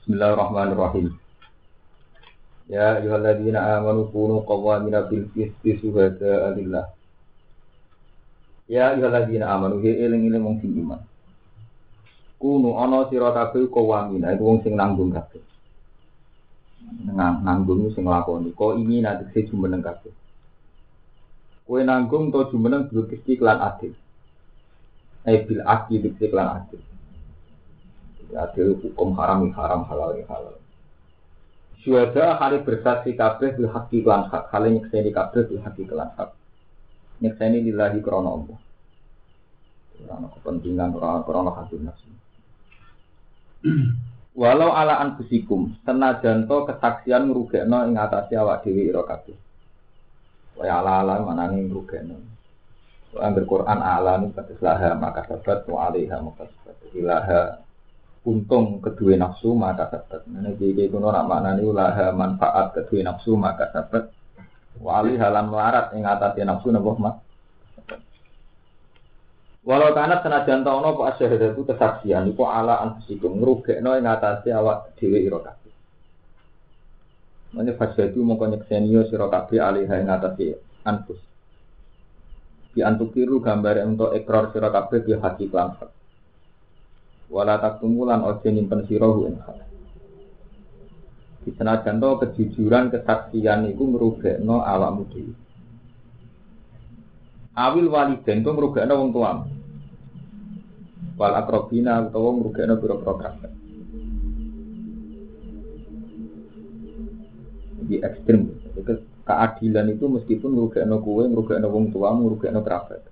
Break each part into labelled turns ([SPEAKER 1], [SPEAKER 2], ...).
[SPEAKER 1] Bismillahirrahmanirrahim. Ya ayyuhalladzina amanu kunu qawwamina bil qisti syuhada'a lillah. Ya ayyuhalladzina amanu he eling-eling wong sing iman. Kunu ana sira kabeh qawwamina iku wong sing nanggung kabeh. Nang nanggung sing nglakoni. Ko ini nanti sing jumeneng kabeh. Kowe nanggung to jumeneng bil qisti lan adil. Eh bil adil bil lan adil. Adil hukum haram haram halal halal. Syuhada hari bersaksi kabeh bil haqi lan hak, hale nyekseni kabeh bil haqi lan hak. Nyekseni lillahi krana Allah. Krana kepentingan krana krana hati nafsu. Walau ala anfusikum, senajan to kesaksian ngrugekno ing atase awak dhewe ira kabeh. Kaya ala-ala manane ngrugekno. Angger Quran ala nu kados laha maka sabat wa alaiha maka sabat. Ilaha untung kedua nafsu maka sabat. Ini jadi kuno nak maknani ulah manfaat kedua nafsu maka sabat. Wali halam melarat ing atasnya nafsu nabo mas. Walau karena senajan tahu pak asyhadat itu kesaksian itu ala anfusikum ngrugekno ing atasnya awak dhewe ira kabeh. Mane fasadu mongko nyekseni sira kabeh alih ing atasnya anfus. Di antukiru gambar untuk ekor sira kabeh di hati lan wala taktumulan ojo nyimpen sirohu ing hak. Di senajan to kejujuran kesaksian iku ngrugekno awakmu dhewe. Awil waliden to ngrugekno wong tuamu. Wal akrobina utawa ngrugekno pira-pira kerabat. Di ekstrim. Keadilan itu meskipun ngrugekno kowe, ngrugekno wong tuamu, ngrugekno kerabat.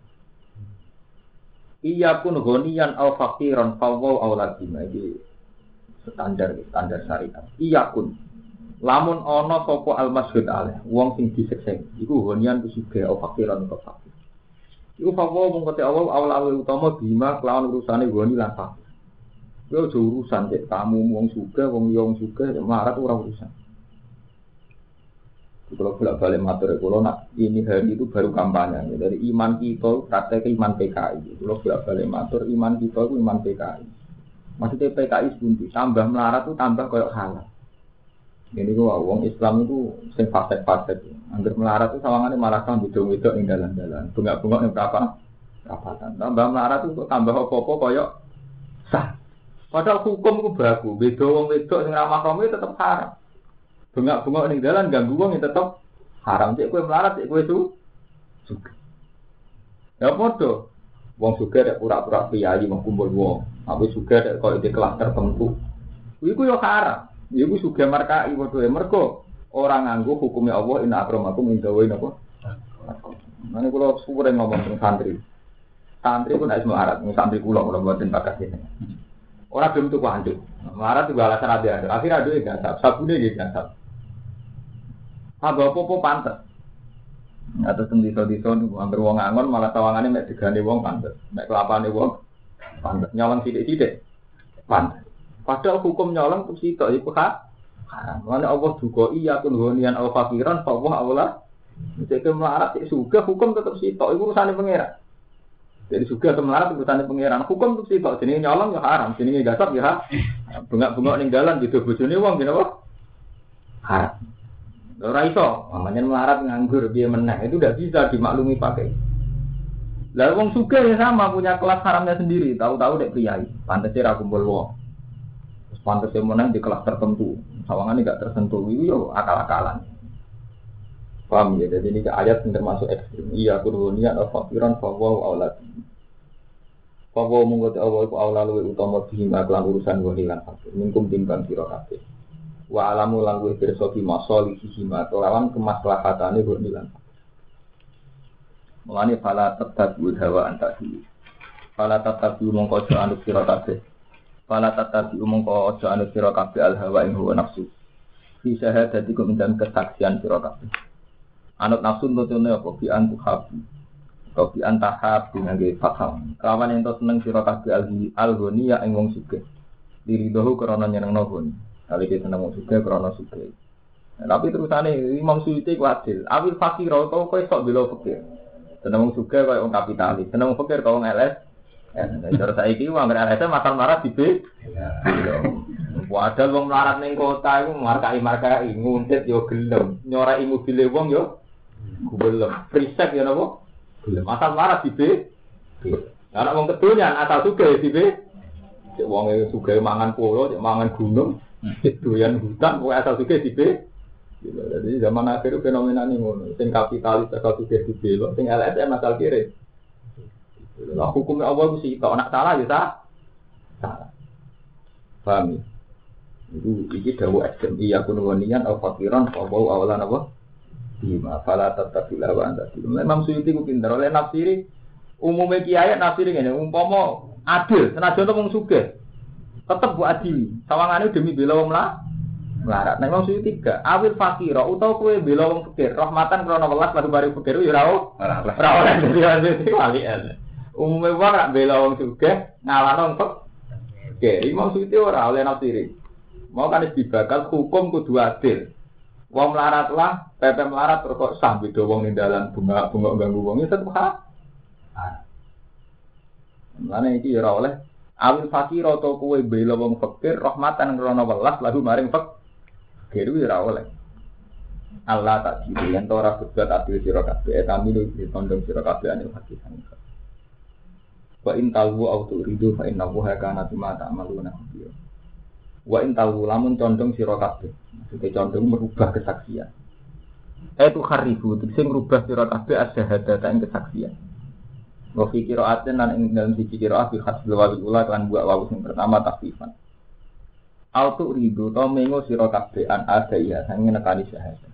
[SPEAKER 1] Iya pun gonian al fakiran fawwau au lazima iki standar standar syariat. Iya pun lamun ono sopo al masjid aleh wong sing diseksa iku gonian ku sugih au fakiran au fakir. Iku fawwau mung awal awal awal utama bima kelawan urusane goni lan fakir. Yo urusan cek kamu wong suga wong wong suga marat ora urusan. Kalau bolak balik matur kalau nak ini hari itu baru kampanye dari iman kita praktek iman PKI. Kalau bolak balik matur iman kita itu iman PKI. Maksudnya PKI bunti tambah melarat itu tambah kayak halal. Ini gua wong Islam itu sing fasek-fasek. Angger melarat itu sawangannya malah kan bidung-bidung ing dalan-dalan. Bunga-bunga yang berapa? Kapatan. Tambah melarat itu tambah apa-apa sah. Padahal hukum itu bagus. Beda wong wedok sing ramah kamu tetap haram. Bengak-bengok ning dalan ganggu wong ya tetep haram cek kowe melarat cek kowe su suka. Ya padha. Wong suka dek pura-pura priayi mau kumpul wong. Aku suka dek kok di kelas tertentu. Iku yo haram. Iku suka markai padha ya mergo orang nganggo hukumnya Allah inna akramakum indawa apa? Mana kalau suwe ngomong tentang santri. Santri pun harus melarat, santri kulo kalau buatin bakat ini. Orang belum tuh kuanduk. Melarat juga alasan ada ada. Akhirnya ada yang gasap, sabunnya gitu gasap. Apa apa pantes. Atau sendi sendi sendi, hampir wong angon malah tawangannya mek digane wong pantes, mek kelapane wong pantes. Nyolong sidik sidik pantes. Padahal hukum nyolong tuh sitok itu hak. Mana Allah juga iya pun gonian al fakiran, Allah Allah. Jadi melarat cek suga hukum tetap sitok, itu urusannya pangeran. Jadi juga melarat urusannya pangeran. Hukum tuh sitok, jadi nyolong ya haram, jadi gasap ya bengak-bengok ning dalan gitu bojone wong gini apa? Haram. Ora iso, namanya melarat nganggur dia menang itu udah bisa dimaklumi pakai. Lalu wong suka ya sama punya kelas haramnya sendiri, tahu-tahu dek priai, pantasnya ra kumpul wong. Terus pantasnya menang di kelas tertentu, sawangannya gak tersentuh, itu yo akal-akalan. Paham ya? Jadi ini ayat yang termasuk ekstrim. Iya, kurunian atau fakiran fawaw aulat. Fawaw mungkot awal ku awal luwe utama bihima kelan urusan gonilan fakir. Mingkum timbang kira wa alamu lan kuwi pirsa bi masalihi hima kelawan kemaslahatane gonilan Mulane fala tatabu hawa antasi. Fala tatabu mongko aja anut sira kabeh. Fala tatabu mongko aja anut sira kabeh al hawa ing hawa nafsu. Fi syahadati kum dan kesaksian sira kabeh. Anut nafsu nutune apa bi antu habu. Bi antahab ngangge fatham. Kawan ento seneng sira kabeh al al ghaniya ing wong sugih. Diridohu krana nyenengno goni. Kali dia seneng sugih krana sugih. Tapi terusane Imam Suyuti ku adil. Awil fakir kau kowe sok bela fakir. Seneng sugih kaya wong kapitalis, seneng fakir kaya wong LS. Ya, cara saiki wong LS masal marah di B. Padahal wong melarat ning kota iku markai-markai nguntit yo gelem, nyorai mobile wong yo gelem. Frisek yo napa? Gelem. Asal melarat di B. Anak wong kedonyan asal suge di B. Cek wong suge mangan cek mangan gunung, doyan hutan, kok asal suge di B. Jadi zaman akhir fenomena ini ngono. Sing kapitalis asal suge di B, sing LSM asal kiri. Lah hukumnya Allah sih, kalau nak salah ya salah. Paham ya? Itu iki dawu iya kuno wanian al fakiran fa wau awalan apa? Bima fala tatabila wa anta Memang Suyuti ku pinter oleh nafsiri umumnya kiai nafsiri ngene umpama adil senajan to wong sugih tetep bu adili sawangane demi bela wong lah melarat. Nah, Imam Suyuti gak awil fakira utawa kowe bela wong fakir rahmatan krana welas baru baru fakir ya ora ora ora dadi wali Umumnya wong rak bela wong sugih ngalano wong fakir. Imam Suyuti ora oleh nafsiri. Mau kan dibakal hukum kudu adil. Wong melarat lah, pepe melarat terus kok sah beda wong ning dalan bunga bunga ganggu wong itu hak. Mana iki ora oleh awil fakir atau kue bela wong fakir rahmatan krana welas lagu maring fakir kuwi ora oleh. Allah tak jiru yang tora berbuat adil sira kabeh etamilu ditondong sira kabeh anil hakikan. Wa in talwu au turidu fa innahu kana bima ta'maluna khabir. Wa in tahu lamun condong sira kabeh. Maksudnya condong merubah kesaksian. Itu kharibu, tegese merubah sira kabeh asyhadata ing kesaksian. Wa fi qira'atin lan ing dalam siji qira'ah bi khasbil wawi ula kan buat wawu sing pertama takfifan. Autu ridu to mengo sira kabeh an ada ya sange nekani syahadat.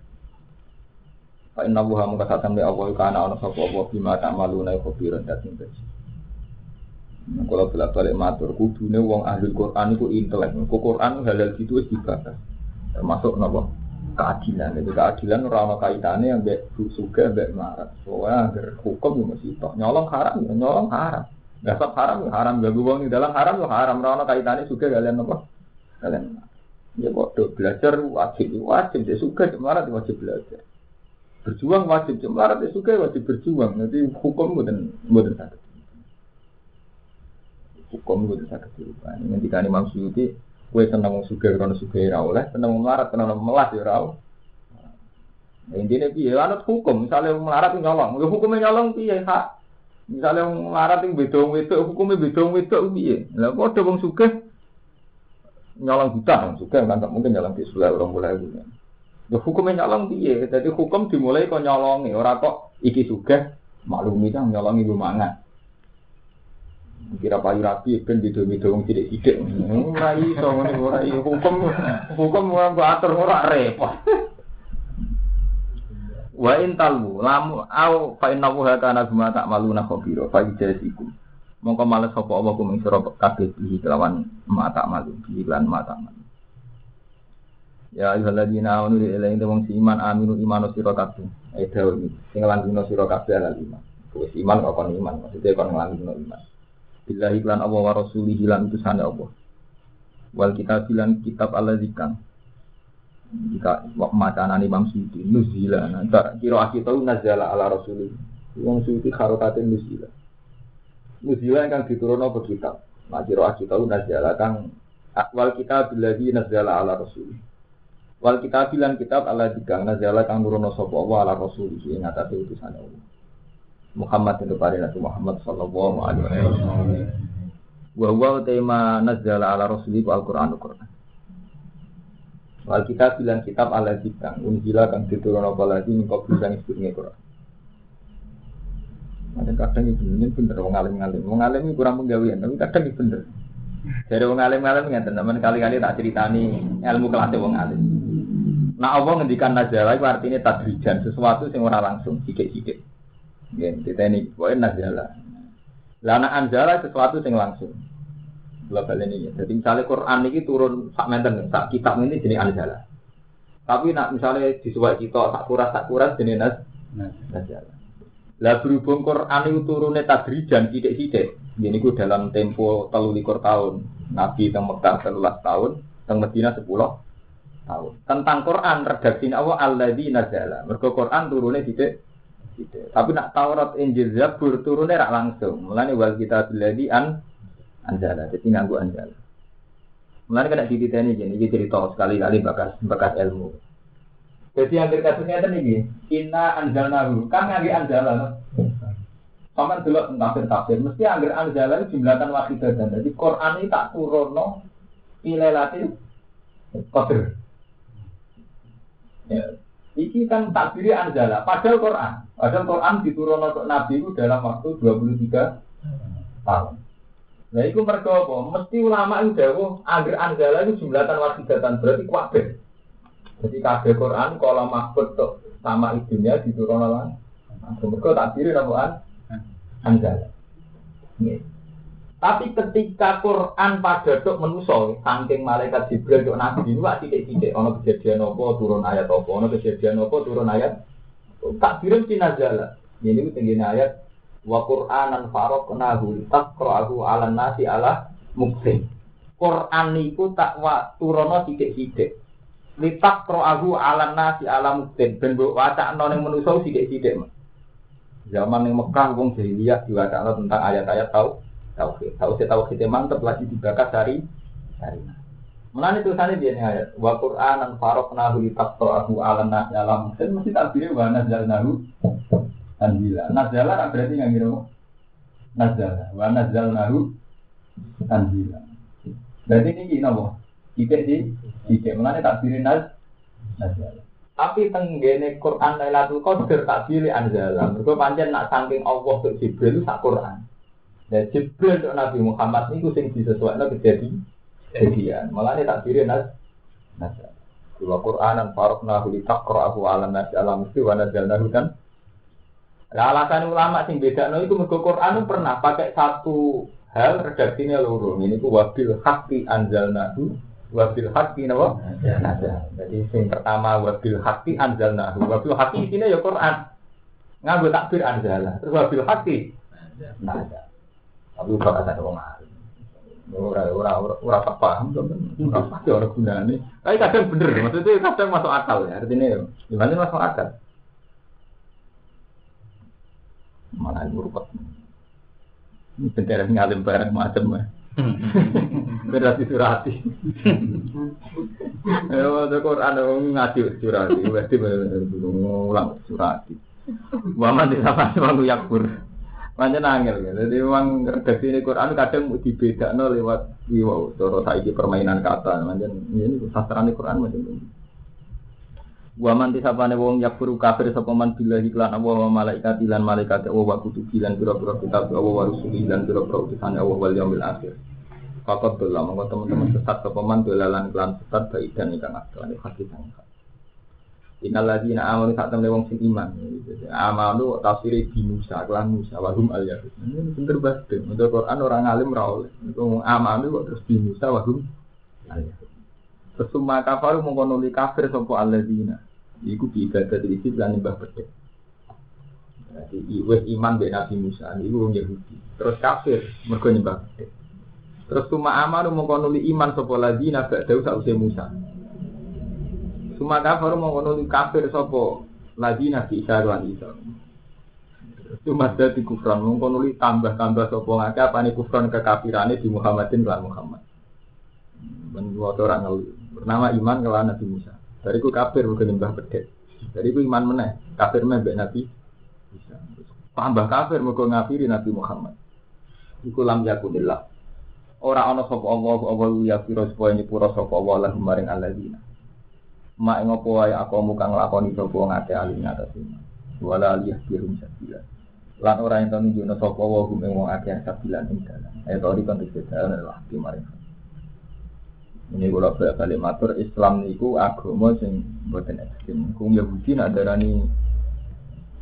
[SPEAKER 1] Fa inna wuha muka satam li Allah kana ana sapa apa bima ta'maluna khabiran datin bersih. Nah, kalau bolak balik matur, kudune wong ahli Quran itu intelek. Kok Quran halal gitu wis dibahas. Termasuk nopo keadilan. Jadi keadilan ora ana kaitane yang mbek suga mbek marat. Soalnya agar hukum yo mesti tok. Nyolong haram ya nyolong haram. Gasap haram ya haram. Gagu wong di dalam haram yo haram. Ora ana kaitane suga kalian nopo? Kalian Ya bodoh belajar wajib wajib dia suka cemarat wajib belajar. Berjuang wajib cemarat dia suka wajib berjuang. Nanti hukum bukan bukan sakit hukum itu bisa kehidupan. Ini ketika Imam Suyuti, kue seneng wong suge karena suge ora oleh, seneng melarat karena melas ya ora. Nah, intinya piye anut hukum, misalnya wong melarat nyolong, ya hukumnya nyolong piye hak. Misalnya wong melarat yang beda wedok, hukumnya beda wong wedok piye. Lah ada wong suge nyolong buta, wong kan tak mungkin nyolong di sebelah orang mulai itu. Ya hukumnya nyolong piye? Jadi hukum dimulai kok nyolongi, ora kok iki suge maklumi kan nyolongi lumangan. Kira payu rapi ben beda-beda wong sithik-sithik. Ora iso ngene ora iso hukum hukum ora atur ora repot. Wa in talu lamu au fa inna wa kana bima ta'maluna khabira fa ijasikum. Mongko males sapa apa kuming sira kabeh iki kelawan mata malu iki lan mata malu. Ya ayyuhalladzina amanu ilahi wong iman aminu imanu sira kabeh. Ayo sing lan sira kabeh ala iman. Wis iman kok kon iman maksudnya kon lan iman. Billahi lan Allah wa rasulih lan utusane Allah. Wal kita bilang kitab Allah zikang. Jika macanan Imam Suyuti nuzila. Nah, kira kita nazala ala rasulih. Imam Suyuti kharokatin nuzila. Nuzila yang diturun apa kitab. Nah, kira kita nazala kang wal kita billahi nazala ala rasulih. Wal kita bilang kitab Allah zikang nazala kang nurono sapa Allah ala rasulih ing atase utusane Allah. Muhammad itu pada Nabi Muhammad Sallallahu Alaihi Wasallam. Wa tema nazala ala Rasulih Al-Quran Al-Quran. Wal kita bilang kitab ala jikang unjila kang diturun apa lagi engkau bisa ngikutin Quran. Ada kadang itu ini bener wong alim alim ini kurang penggawean, tapi kadang itu bener. Dari wong alim teman kali-kali tak ceritani ilmu kelasnya wong alim. Nah Allah ngendikan nazala itu artinya tadrijan sesuatu yang ora langsung, sidik-sidik. Kita ini pokoknya nazala. Lana anjala sesuatu yang langsung. Global ini ya. Jadi misalnya Quran ini turun sak menten, sak kitab ini jenis anjala. Tapi nak misalnya disuwai kita sak kuras sak kuras jenis naz, nazala. Lah berhubung Quran itu turunnya tadrijan sidik-sidik. Ini ku dalam tempo telu likur tahun. Nabi teng Mekah telulas tahun, teng Medina sepuluh tahun. Tentang Quran redaksi Allah alladzi nazala. Mergo Quran turunnya sidik Gitu. Tapi nak Taurat Injil Zabur turunnya rak langsung. Mulane wal kita biladi an anjala. Jadi nganggu anjala. Mulane kena gini, iki cerita sekali-kali bakas bakas ilmu. Jadi yang kasusnya itu nih, inna anjalnahu, kan ngagi anjala. Sama dulu tafsir tafsir, mesti angger anjala itu jumlahkan dan Jadi Quran ini tak turunno ilelatil kodir. Ya. Iki kan takdiri anjala, padahal Quran. Padahal Quran diturun untuk Nabi itu dalam waktu 23 tahun. Nah, itu mereka apa? Mesti ulama itu jauh, agar anjala itu jumlahkan wakidatan berarti kuatir. Jadi kabeh Quran kalau mahfud sama ibunya diturun oleh Mereka takdiri namanya anjala. Yeah. Tapi ketika Quran pada dok menusol, saking malaikat Jibril dok nabi ini wak titik, ono kejadian apa turun ayat apa, ono kejadian apa turun ayat, tak si nazala. Ini tinggi ayat wa Quranan farok nahu aku ala nasi ala muksin. Quran itu tak wa turono titik titik. Litak aku ala nasi ala muksin. Ben wacak noning menusol titik titik. Zaman yang Mekah wong jahiliyah diwaca tentang ayat-ayat tahu tauhid. Tauhid tauhid mantep lagi dibakar dari dari. Mulane tulisannya dia ayat wa Qur'anan faraqnahu li taqra'ahu 'alan nasi alam dan mesti takbirnya wa nazzalnahu tanzila. Nazala berarti nggak ngira nazala wa nazzalnahu tanzila. Berarti ini gini apa? Tidak di tidak mulane takbirin naz nazala. Tapi tenggene Quran Lailatul Qadar tak pilih anzala. Mergo pancen nak saking Allah ke Jibril sak Quran. Ya Jibril untuk Nabi Muhammad ini sing disesuaikan kejadian. Kejadian. Malah ini tak kira nas. Nas. Dua Quranan faroknahu li taqra'ahu 'ala nas alam mesti wa nazzalnahu kan. Lah alasan ulama sing beda no itu mergo Quran pernah pakai satu hal redaksinya loro. Ini ku wabil haqqi anzalnahu wabil haqqi napa? Jadi sing pertama wabil haqqi anzalnahu. Wabil haqqi isine ya Quran. Nganggo takbir anzala. Terus wabil haqqi nazal. Tapi udah kata wong alim. Ora ora ora paham to. Ora pasti ora gunane. Tapi kadang bener, maksudnya kadang masuk akal ya. Artinya gimana masuk akal. Malah ngurupet. Ini bendera ngalim bareng macam ya. Berarti surati. Ya, waktu Quran ngaji surati, berarti ngulang surati. Waman di sama sama yakbur. Pancen angel ya. Jadi memang redaksi ini Quran kadang no lewat wow, cara saiki permainan kata. Pancen ini sastrane Quran macam ini. Wa man tisapane wong yakfuru kafir sapa man billahi lan wa malaikat lan malaikat Allah wa kutubi lan pira-pira kitab Allah wa rusuli lan pira-pira utusane Allah wal yaumil akhir. Fakat dola monggo teman-teman sesat sapa man dolalan kelan sesat baik dan ingkang asli hati sangat. Innal ladzina amanu sak temne wong sing iman. Amanu tafsire di Musa, kelan Musa wa hum al yahud. Ini pinter banget. Untuk Quran orang alim ra oleh. Iku amanu kok terus di Musa wa hum al yahud. Sesuma kafaru mongko nuli kafir sapa alladzina. Iku bi ibadah iki lan nyembah bedhek. Jadi wis iman be Nabi Musa iku wong Yahudi. Terus kafir mergo nyembah bedhek. Terus suma amanu mongko nuli iman sapa alladzina ba'da usah Musa. Suma kafir mau ngono kafir sapa lagi Isa lan Isa. Cuma dadi kufran mung kono tambah-tambah sapa ngake apane kufran kekafirane di Muhammadin lan Muhammad. Wae orang ngelu. Bernama iman kelan Nabi Musa. Dari ku kafir bukan nyembah bedek. Dari ku iman meneh, kafir meneh Nabi Isa. Tambah kafir mergo ngafiri Nabi Muhammad. Iku lam yakunillah. Ora ana sapa Allah Allah ya pira supaya nyepura sapa Allah lahum maring alladzina mak ngopo wae aku muka nglakoni sapa ngate alim atas iman wala aliyah birum sabila lan ora ento nunjukno sapa wa hum ing wong akeh sabila ing dalan ayo to dikon dalan lah di ini kalau balik matur Islam niku agama sing buatan ekstrim. Kung Yahudi nak darani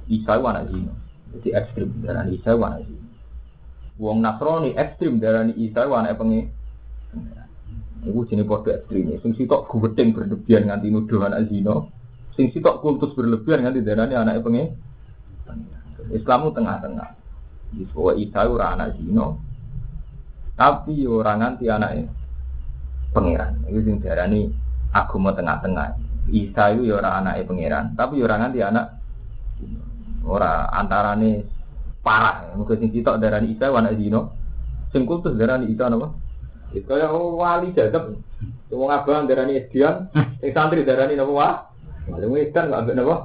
[SPEAKER 1] Isa wana zino. Jadi ekstrim darani Isa wana zino. Wong Nasrani ekstrim darani Isa wana pengen Iku jenis podo ekstrim. Sing sitok gudeng berlebihan nganti nuduh anak zino. Sing sitok kultus berlebihan nganti darahnya anak pengen. Islamu tengah-tengah. Sebuah Isa ora anak zino. Tapi orang nganti anaknya pangeran. Itu sing darani agama tengah-tengah. Isa itu ya orang anaknya pangeran, tapi ya orang nganti anak ora antarane parah. Mungkin sing sitok darani Isa anak zino. Sing kultus darani Isa napa? Itu kaya wali jadab. Wong abang darani edian, sing santri darani napa wah? Wali edan kok ambek napa?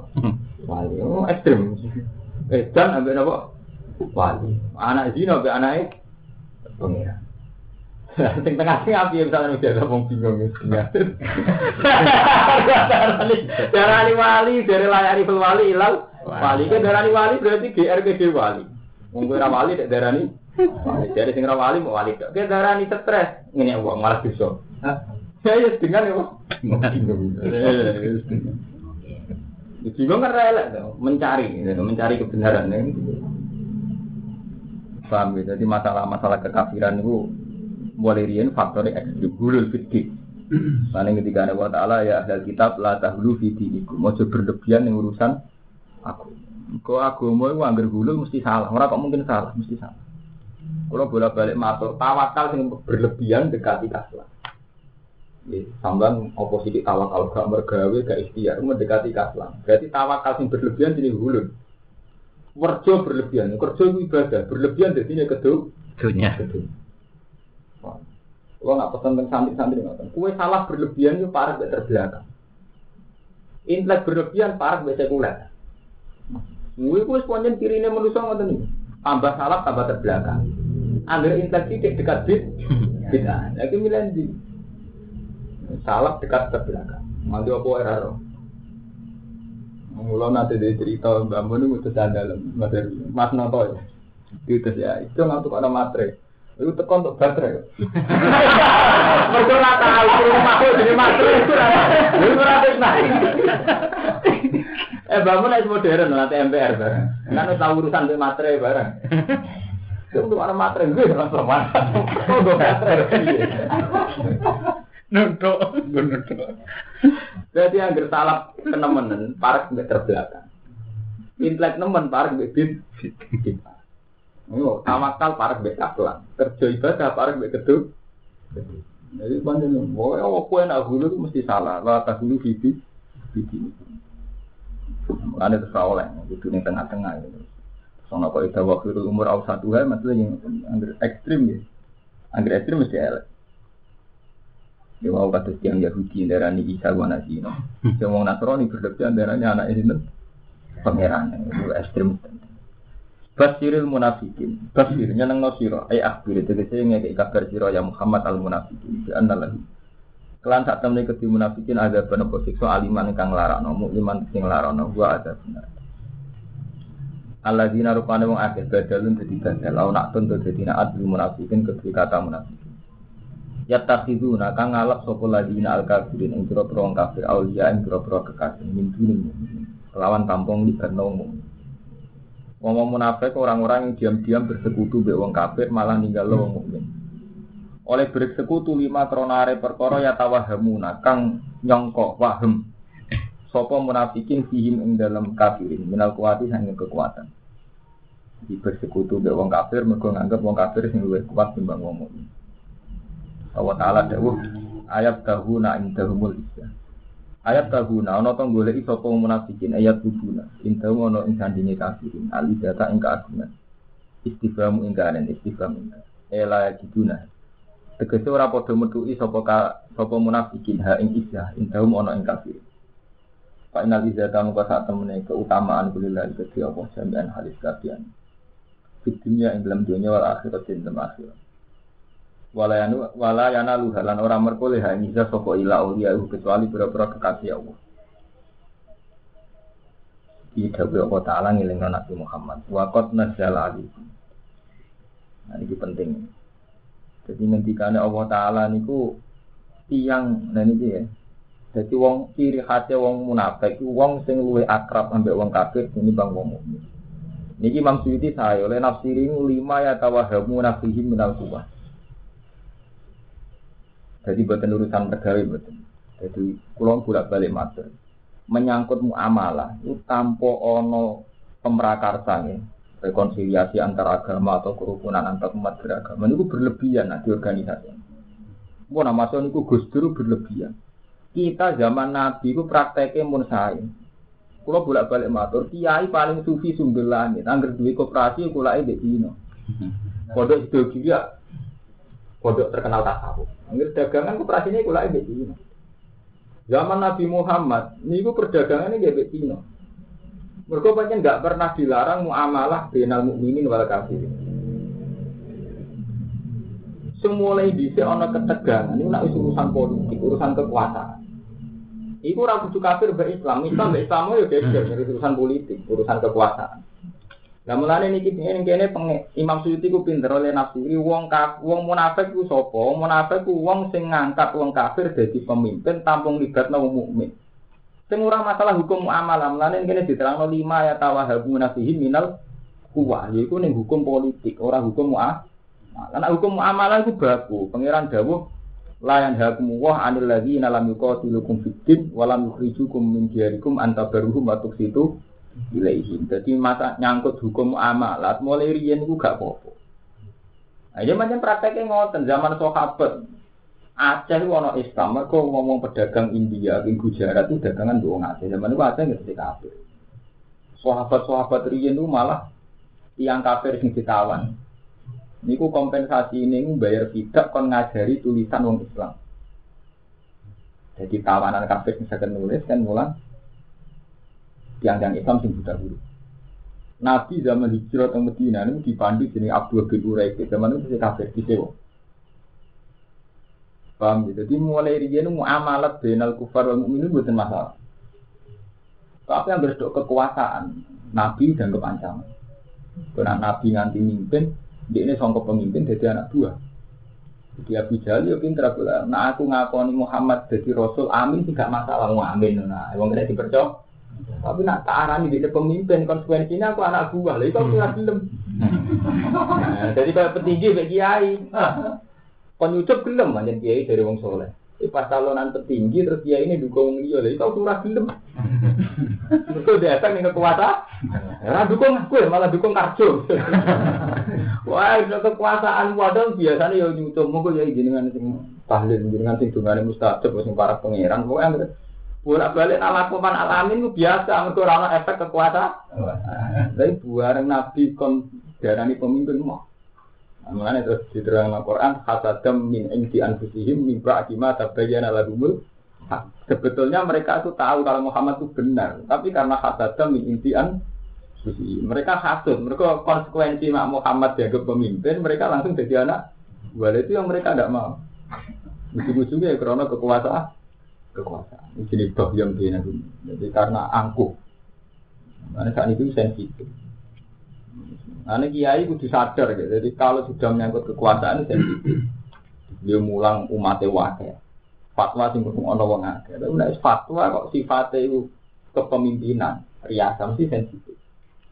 [SPEAKER 1] Wali. Oh, ekstrem. Edan ambek napa? Wali. Anak zina ambek anake pengira. Sing tengah sing api misalnya udah wong bingung ya. Darani wali, dari layari wali ilal. Wali kan darani wali berarti GRGD wali. Wong ora wali darani. Dari sing wali mau wali. Kayak darani stres. Ngene wong malah bisa. Saya dengan ya, bingung. Kan elek mencari, mencari kebenaran. Paham ya? Jadi masalah-masalah kekafiran itu mulai rian faktornya ekstrim, gulul fikih. Karena ketika ada wa ta'ala ya ahli kitab la tahlu fi dinikum. Mau berlebihan yang urusan aku. Kau agama itu anggar gulul mesti salah. Orang kok mungkin salah, mesti salah. Kalau bolak balik matur, tawakal yang berlebihan dekati kaslah. Sambang oposisi tawakal gak mergawe gak ikhtiar mendekati kaslam. Berarti tawakal yang berlebihan jadi hulun. Kerja berlebihan, kerja ibadah berlebihan jadi kedua.
[SPEAKER 2] Dunia.
[SPEAKER 1] Kalau nggak pesan tentang santri-santri nggak Kue salah berlebihan itu parah gak terbelakang. Intelek berlebihan parah gak sekuler. Kue kue sepanjang kiri ini manusia nggak. Tambah salah tambah terbelakang. Ambil intelek tidak dekat bit, bid'ah. Lagi milih di salah dekat ke belakang. Nanti apa error? Mula nanti dia cerita Mbak Mun itu dalam materi Mas Noto ya. Itu ya, itu ngantuk ada materi. Itu tekan untuk baterai. Ora tahu rumahku jadi materi itu ora naik. Eh Mbak Mun itu modern nanti MPR bareng. Kan tahu urusan dengan materi bareng. Itu ada materi gue langsung mana? Oh, gue materi.
[SPEAKER 2] Nuntuk, nuntuk.
[SPEAKER 1] Berarti yang salah kenemenen, parek mbek terbelakang. Intelek nemen parek mbek bid. Oh, tawakal parek mbek kaplan. Kerja ibadah parek mbek kedu. Jadi banyak nih, oh, oh, kue nak hulu itu mesti salah. Lah tak hulu bibi, bibi. Ada terus oleh, itu nih tengah-tengah gitu. Soalnya kok itu waktu itu umur awal satu hari, maksudnya yang ekstrim ya. Angger ekstrim mesti elek. Ya mau kata tiang Yahudi darani Isa wa Nasino. Yang mau Nasrani berlebihan darani anak ini pangeran itu ekstrim. Basiril munafikin. Basir nyeneng no siro. Ay akhbir itu saya ngekik kabar siro ya Muhammad al munafikin. Di anna lagi. Kelan saat temen keti munafikin ada penepuk sikso aliman kang larano. Mukliman sing larano. Gua ada benar. Allah dina rupane wong akeh badalun dadi badal. Lau nak tuntut dadi naat munafikin kedua kata munafikin yattakhiduna kang ngalap sapa ladina al kafirin ing pira-pira wong kafir auliya ing pira-pira kekasih min dini kelawan tampung di wong Wong munafik orang-orang yang diam-diam bersekutu be wong kafir malah ninggal wong mukmin. Oleh bersekutu lima kronare perkara ya tawahamuna kang nyongko waham. Sopo munafikin fihim ing dalam kafirin. Minal kuwati hanya kekuatan. Di bersekutu be wong kafir mergo nganggep wong kafir sing luwih kuat timbang wong mukmin. Allah Ta'ala dawuh ayat tahuna indahumul isya ayat tahuna ana to golek sapa munafikin? Ayat tubuna indahu ana ing sandinge kafirin. Ali data ing keagungan. Istifham ing kanen istifham ing ela diduna tegese ora padha metuki sapa sapa munafikin ha ing isya indahum ana ing kafirin Pak Inal Izzata muka saat temene keutamaan kulillah itu Allah jami'an halis kafian. Di dunia yang dalam dunia wal akhirat dan dalam akhirat walayanu walayana luhalan orang merkole ha ngisa sapa ila ulia kecuali pura-pura kekasih Allah. Di dawe Allah Ta'ala ngiling Nabi Muhammad. Wakot nasyal alikum. Nah ini penting. Jadi ngendikane Allah Ta'ala niku tiang nah ini ya. Jadi wong ciri khasnya wong munafik, wong sing luwe akrab ambek wong kafir ini bang wong mukmin. Niki Imam Suyuti saya oleh nafsiri lima ya tawahamu nafihim minal kuwah. Jadi buatan urusan pegawai buatan. Jadi kulon bolak balik matur. Menyangkut muamalah itu tanpa ono pemrakarsa rekonsiliasi antar agama atau kerukunan antar umat beragama itu berlebihan nah, di organisasi. Mau nama itu Gus berlebihan. Kita zaman Nabi itu prakteknya mun saya. Kalau bolak balik matur, kiai paling sufi sumber langit. Angger duit koperasi, kulai di Cina. Kodok itu juga pondok terkenal tasawuf. Angger dagangan operasinya kula mbek Cina. Zaman Nabi Muhammad niku perdagangannya mbek Cina. Mereka pancen nggak pernah dilarang muamalah binal mukminin wal kafirin. Semula di ana ketegangan, ini nak urusan politik, urusan kekuasaan. Iku ora kudu kafir mbek Islam, Islam mbek Islam yo geger urusan politik, urusan kekuasaan. Lah mulane niki ngene kene Imam Suyuti ku pinter oleh nafsiri wong kaf wong munafik ku sapa? Munafik ku wong sing ngangkat wong kafir dadi pemimpin tampung libatno wong mukmin. Sing ora masalah hukum muamalah, mulane kene diterangno lima ya tawahabu nafihi minal kuwa, yaiku ning hukum politik, ora hukum muamalah. Karena hukum muamalah itu baku. Pangeran dawuh layan hakum wah anil lagi nalam yuqatilukum fiddin walam yukhrijukum min diyarikum antabaruhum wa tuksitu ilaihim. Jadi masa nyangkut hukum muamalah mulai riyen iku gak apa-apa. Nah, ya macam prakteknya ngoten zaman sahabat. Aceh itu ono Islam, mereka ngomong pedagang India, di Gujarat itu dagangan doang Aceh. Zaman itu Aceh nggak kafir. Sahabat-sahabat riyen itu malah yang kafir sing ditawan. Niku kompensasi ini bayar tidak kon ngajari tulisan wong Islam. Jadi tawanan kafir bisa nulis kan mulang yang-yang Islam sing buta huruf. Nabi zaman hijrah ke Medina ini dipandu jenis Abdul bin Uraik. Zaman itu masih kafir di sewa. Paham gitu. Jadi mulai dia ini muamalat benal kufar wal mukminin bukan masalah. Tapi yang berdok kekuasaan, Nabi dan kepancangan. Karena Nabi nganti mimpin, dia ini songkok pemimpin jadi anak buah. Jadi Abu Jahal ya pinter aku lah. Nah aku ngakoni Muhammad jadi Rasul, amin tidak masalah mau amin. Nah, emang tidak dipercaya. Tapi nak tak arani di pemimpin konsekuensinya aku anak buah. Lalu kau punya film. Nah, jadi kalau petinggi bagi kiai. Penyucup gelem aja kiai dari wong soleh. Eh, pas calonan tertinggi terus dia ini dukung iya lha kau surah gelem. Mergo datang ning kekuasaan. Ora dukung aku ya malah dukung karjo. Wah, itu kekuasaan wadon biasanya ya nyucup monggo ya jenengan sing tahlil jenengan sing dungane mustajab sing para pangeran pokoke bolak balik ala kuman alamin itu biasa mergo ora efek kekuasaan. Tapi buareng nabi kon darani pemimpin mau Mengenai terus diterang Al-Quran, hasadam min indi anfusihim min ba'di ma tabayyana lahumul Sebetulnya mereka itu tahu kalau Muhammad itu benar, tapi karena hasadam min indi anfusihim. Mereka hasud, mereka konsekuensi mak Muhammad dianggap pemimpin, mereka langsung jadi anak. Walau itu yang mereka tidak mau. Ujung-ujungnya ya karena kekuasaan, kekuasaan. Ini toh yang dia Jadi karena angkuh. Karena saat itu sensitif. Ini kiai kudu sadar gitu. Jadi kalau sudah menyangkut kekuasaan sensitif. Dia mulang umat wakil. Fatwa sing kudu wong akeh. Tapi fatwa kok sifatnya itu kepemimpinan, riasa mesti sensitif.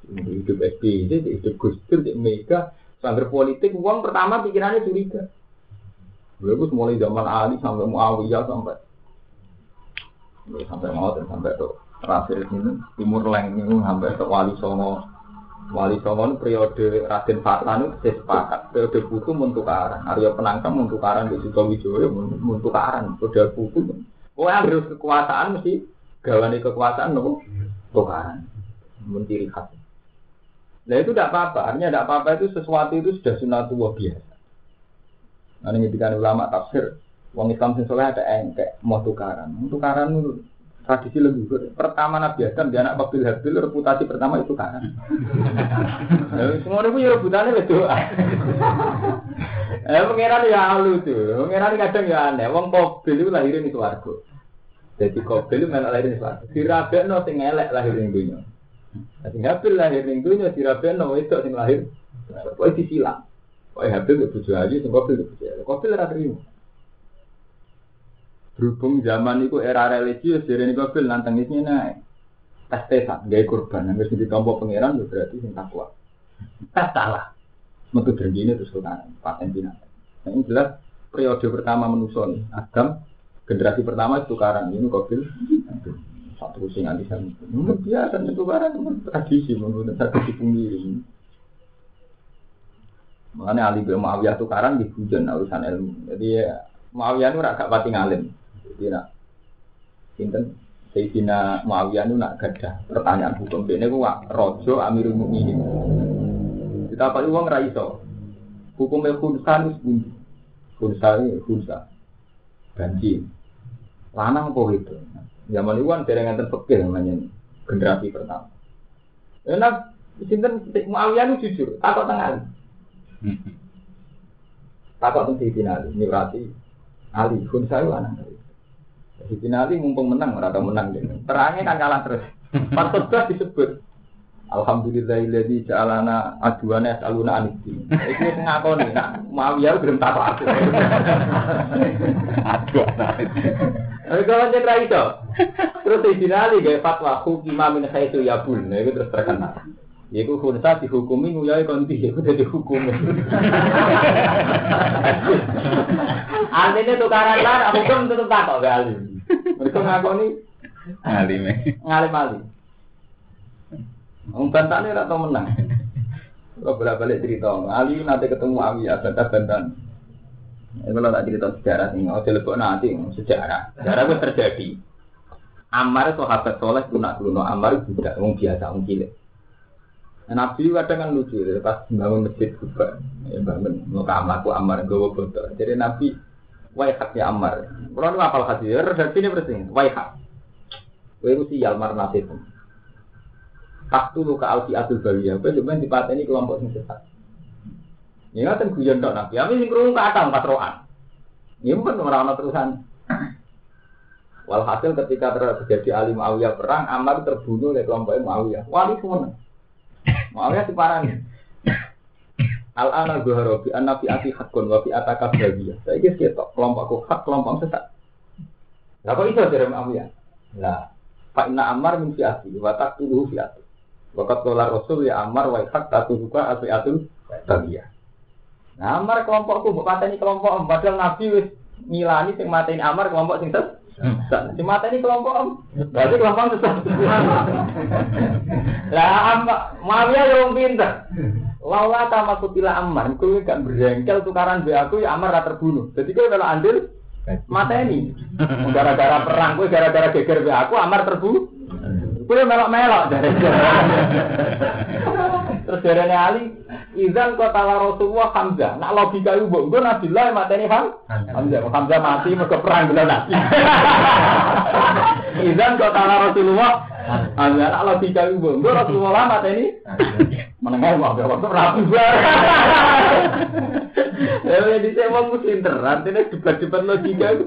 [SPEAKER 1] Hidup SBY, hidup Gus Dur, hidup Mega, sambil politik, uang pertama pikirannya curiga. Gue mulai zaman Ali sampai Muawiyah sampai sampai mau sampai tuh terakhir ini Timur Leng ini sampai ke Wali Songo. Wali Songo periode Raden Fatlan itu sepakat. Periode buku mentukaran Arya Penangkam mentukaran di Suto Wijoyo mentukaran periode buku Oh yang harus kekuasaan mesti gawani kekuasaan nopo? Tukaran. Menciri khas Nah itu tidak apa-apa, artinya tidak apa-apa itu sesuatu itu sudah sunatullah biasa. Nah ini ulama tafsir, wong Islam sing soleh ada engkek mau tukaran, tukaran itu tradisi leluhur. Pertama Nabi Adam dia anak Babil Habil reputasi pertama itu kan. Semua itu ya rebutannya itu. Eh pangeran ya halu tuh. Pangeran kadang ya aneh. Wong Babil itu lahirin di warga. Jadi Babil itu malah lahirin di warga. Si no sing elek lahirin dunia. Sing Habil lahir di dunia, si no itu sing lahir. Pokoknya disilang. Pokoknya Habil itu bujuk aja, sing Babil itu bujuk aja. Babil itu terima. Berhubung zaman itu era religius, jadi ini kafir nantangisnya naik. Tes tesan, gaya kurban, yang harus ditompo pangeran berarti sing takwa. Tes salah, metu ini terus sultan, paten binatang. Nah ini jelas periode pertama manusia nih, Adam, generasi pertama itu tukaran, ini kafir. Satu sing anti sama. Menurut dia akan tukaran, tradisi menurut tradisi pengiring. Makanya Ali bin Muawiyah tukaran di hujan urusan ilmu. Jadi ya, Muawiyah itu agak pati ngalim. Jadi nak sinten Sayyidina Muawiyah itu nak gadah pertanyaan hukum ini ku rojo Amirul Mukminin. Kita apa uang raiso. Hukumnya khunsan itu bunyi. Hunsa ini hunsa. Banci. Lanang apa itu? Zaman itu kan dereng enten fikih namanya generasi pertama. Enak sinten Muawiyah itu jujur, takut tengah. Takut tentang Sayyidina Ali, ini berarti Ali, Hunsa itu anak dari. Sayyidina Ali mumpung menang, mereka menang. Terangnya kan kalah terus. Pas disebut Alhamdulillahilladzi ja'alana aduana yasaluna anidin. Iki wis ngakoni nak Muawiyah belum tak aku. Aduana. Kalau cek ra iso. Terus dinali gawe fatwa hukima min haitsu yabul. Nah itu terus terkenal. Iku khunsa dihukumi nguyai konti, iku dadi hukum. Artinya tukaran lah, hukum tetep tak kok gali. Mereka ngakoni
[SPEAKER 2] ngalim.
[SPEAKER 1] Ngalim alim. Wong bantane ora tau menang. Kalau bolak-balik cerita, Ali nanti ketemu Awiyah, bantah bantan. Kalau tak cerita sejarah ini, oh lebok nanti sejarah. Sejarah itu terjadi. Ammar sahabat soleh punak dulu, Ammar juga wong biasa, wong Nabi kadang kan lucu, pas bangun masjid juga, ya bangun mau aku Ammar gue foto. Jadi Nabi, waihat ya Ammar. Kalau ini apal hadis, redaksi ini bersih, waihat. Waihu si yalmar nasib. Taktu luka alfi atul bawiyah. Kowe cuma dipateni kelompok sing sesat. Ya ngaten guyon tok Nabi. Ami sing krungu kathah patroan. Ya pun ora ana terusan. Walhasil ketika terjadi Ali Muawiyah perang, Ammar terbunuh oleh kelompok Muawiyah. Wali semua. Muawiyah diparani. Al ana zuhara bi anna fi ati hakun wa fi ataka bawiyah. Saiki ketok kelompokku hak kelompok sesat. Lah kok iso dari Muawiyah? Lah, Pak Inna Ammar min fi'ati wa taqtuluhu fi'ati. Wakat kola Rasul ya Ammar wa hak tatu suka atul bagia. Nah Ammar kelompokku mbok pateni kelompok padahal Nabi wis ngilani sing mateni Ammar kelompok sing ses. Si mateni kelompok om. Berarti kelompok sesat. Lah Ammar Muawiyah yang pinter. Laula ta kutila Ammar, kowe gak berjengkel tukaran be aku ya Ammar ra terbunuh. Jadi kowe kalau andil mateni. Gara-gara perang kowe gara-gara geger be aku Ammar terbunuh. Kue melok-melok dari Terus dari Ali, Izan kota Rasulullah Hamzah. Nak logika itu bu, gue Nabilah materi Ham. Hamzah, Hamzah mati mereka perang bila Nabi. Izan kota Rasulullah Hamzah. Nak logika itu bu, gue Rasulullah materi. Menengah mau gak waktu rapi Ya, di saya mau muslim terang, ini debat-debat logika itu.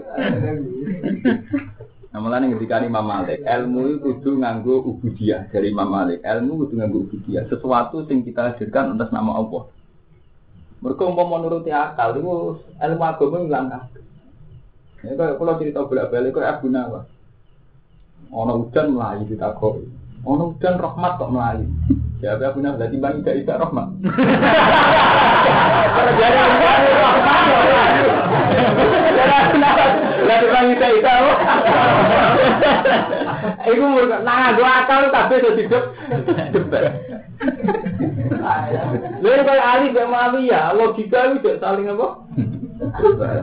[SPEAKER 1] Nah, malah nih ketika Imam Malik, ilmu itu kudu nganggo ubudiyah dari Imam Malik. Ilmu kudu nganggo ubudiyah, sesuatu yang kita hadirkan atas nama Allah. Mereka mau menuruti akal, itu ilmu agama hilang kabeh. Ya kalau kalau cerita bolak-balik kok Abu Nawas. Ono hujan melayu takoi. Ono hujan rahmat kok melayu. Ya Abu Nawas berarti bang tidak tidak rahmat. Kalau jadi rahmat. Lah tukang ita ita. Iku nah dua akal tapi iso hidup. Lha kaya ali gak mami ya, logika itu saling apa?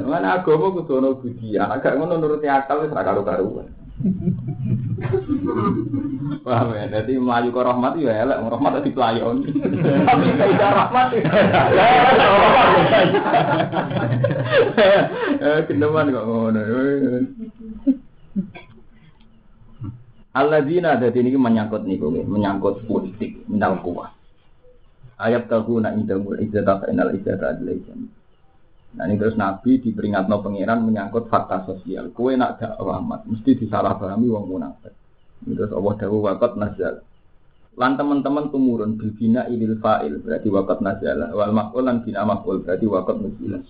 [SPEAKER 1] Mana agama kudu ono budi, anak gak ngono nuruti akal wis ra karo-karuan. Paham ya, jadi melayu ke rahmat ya elek, rahmat tadi pelayon. Tapi tidak rahmat ya. Eh, kok ngono. Alladzina ada ini menyangkut nih menyangkut politik, minal kuah. Ayat nak indamul izzata fa'inal izzata adilaisan. Nah ini terus Nabi diperingatno pangeran menyangkut fakta sosial. Kue nak dakwah mesti disalahpahami wong munafik. Terus Allah dawuh wakat nazal. Lan teman-teman tumurun bina ilil fa'il berarti wakat nazal. Wal makul lan bina makul berarti wakat nuzilah.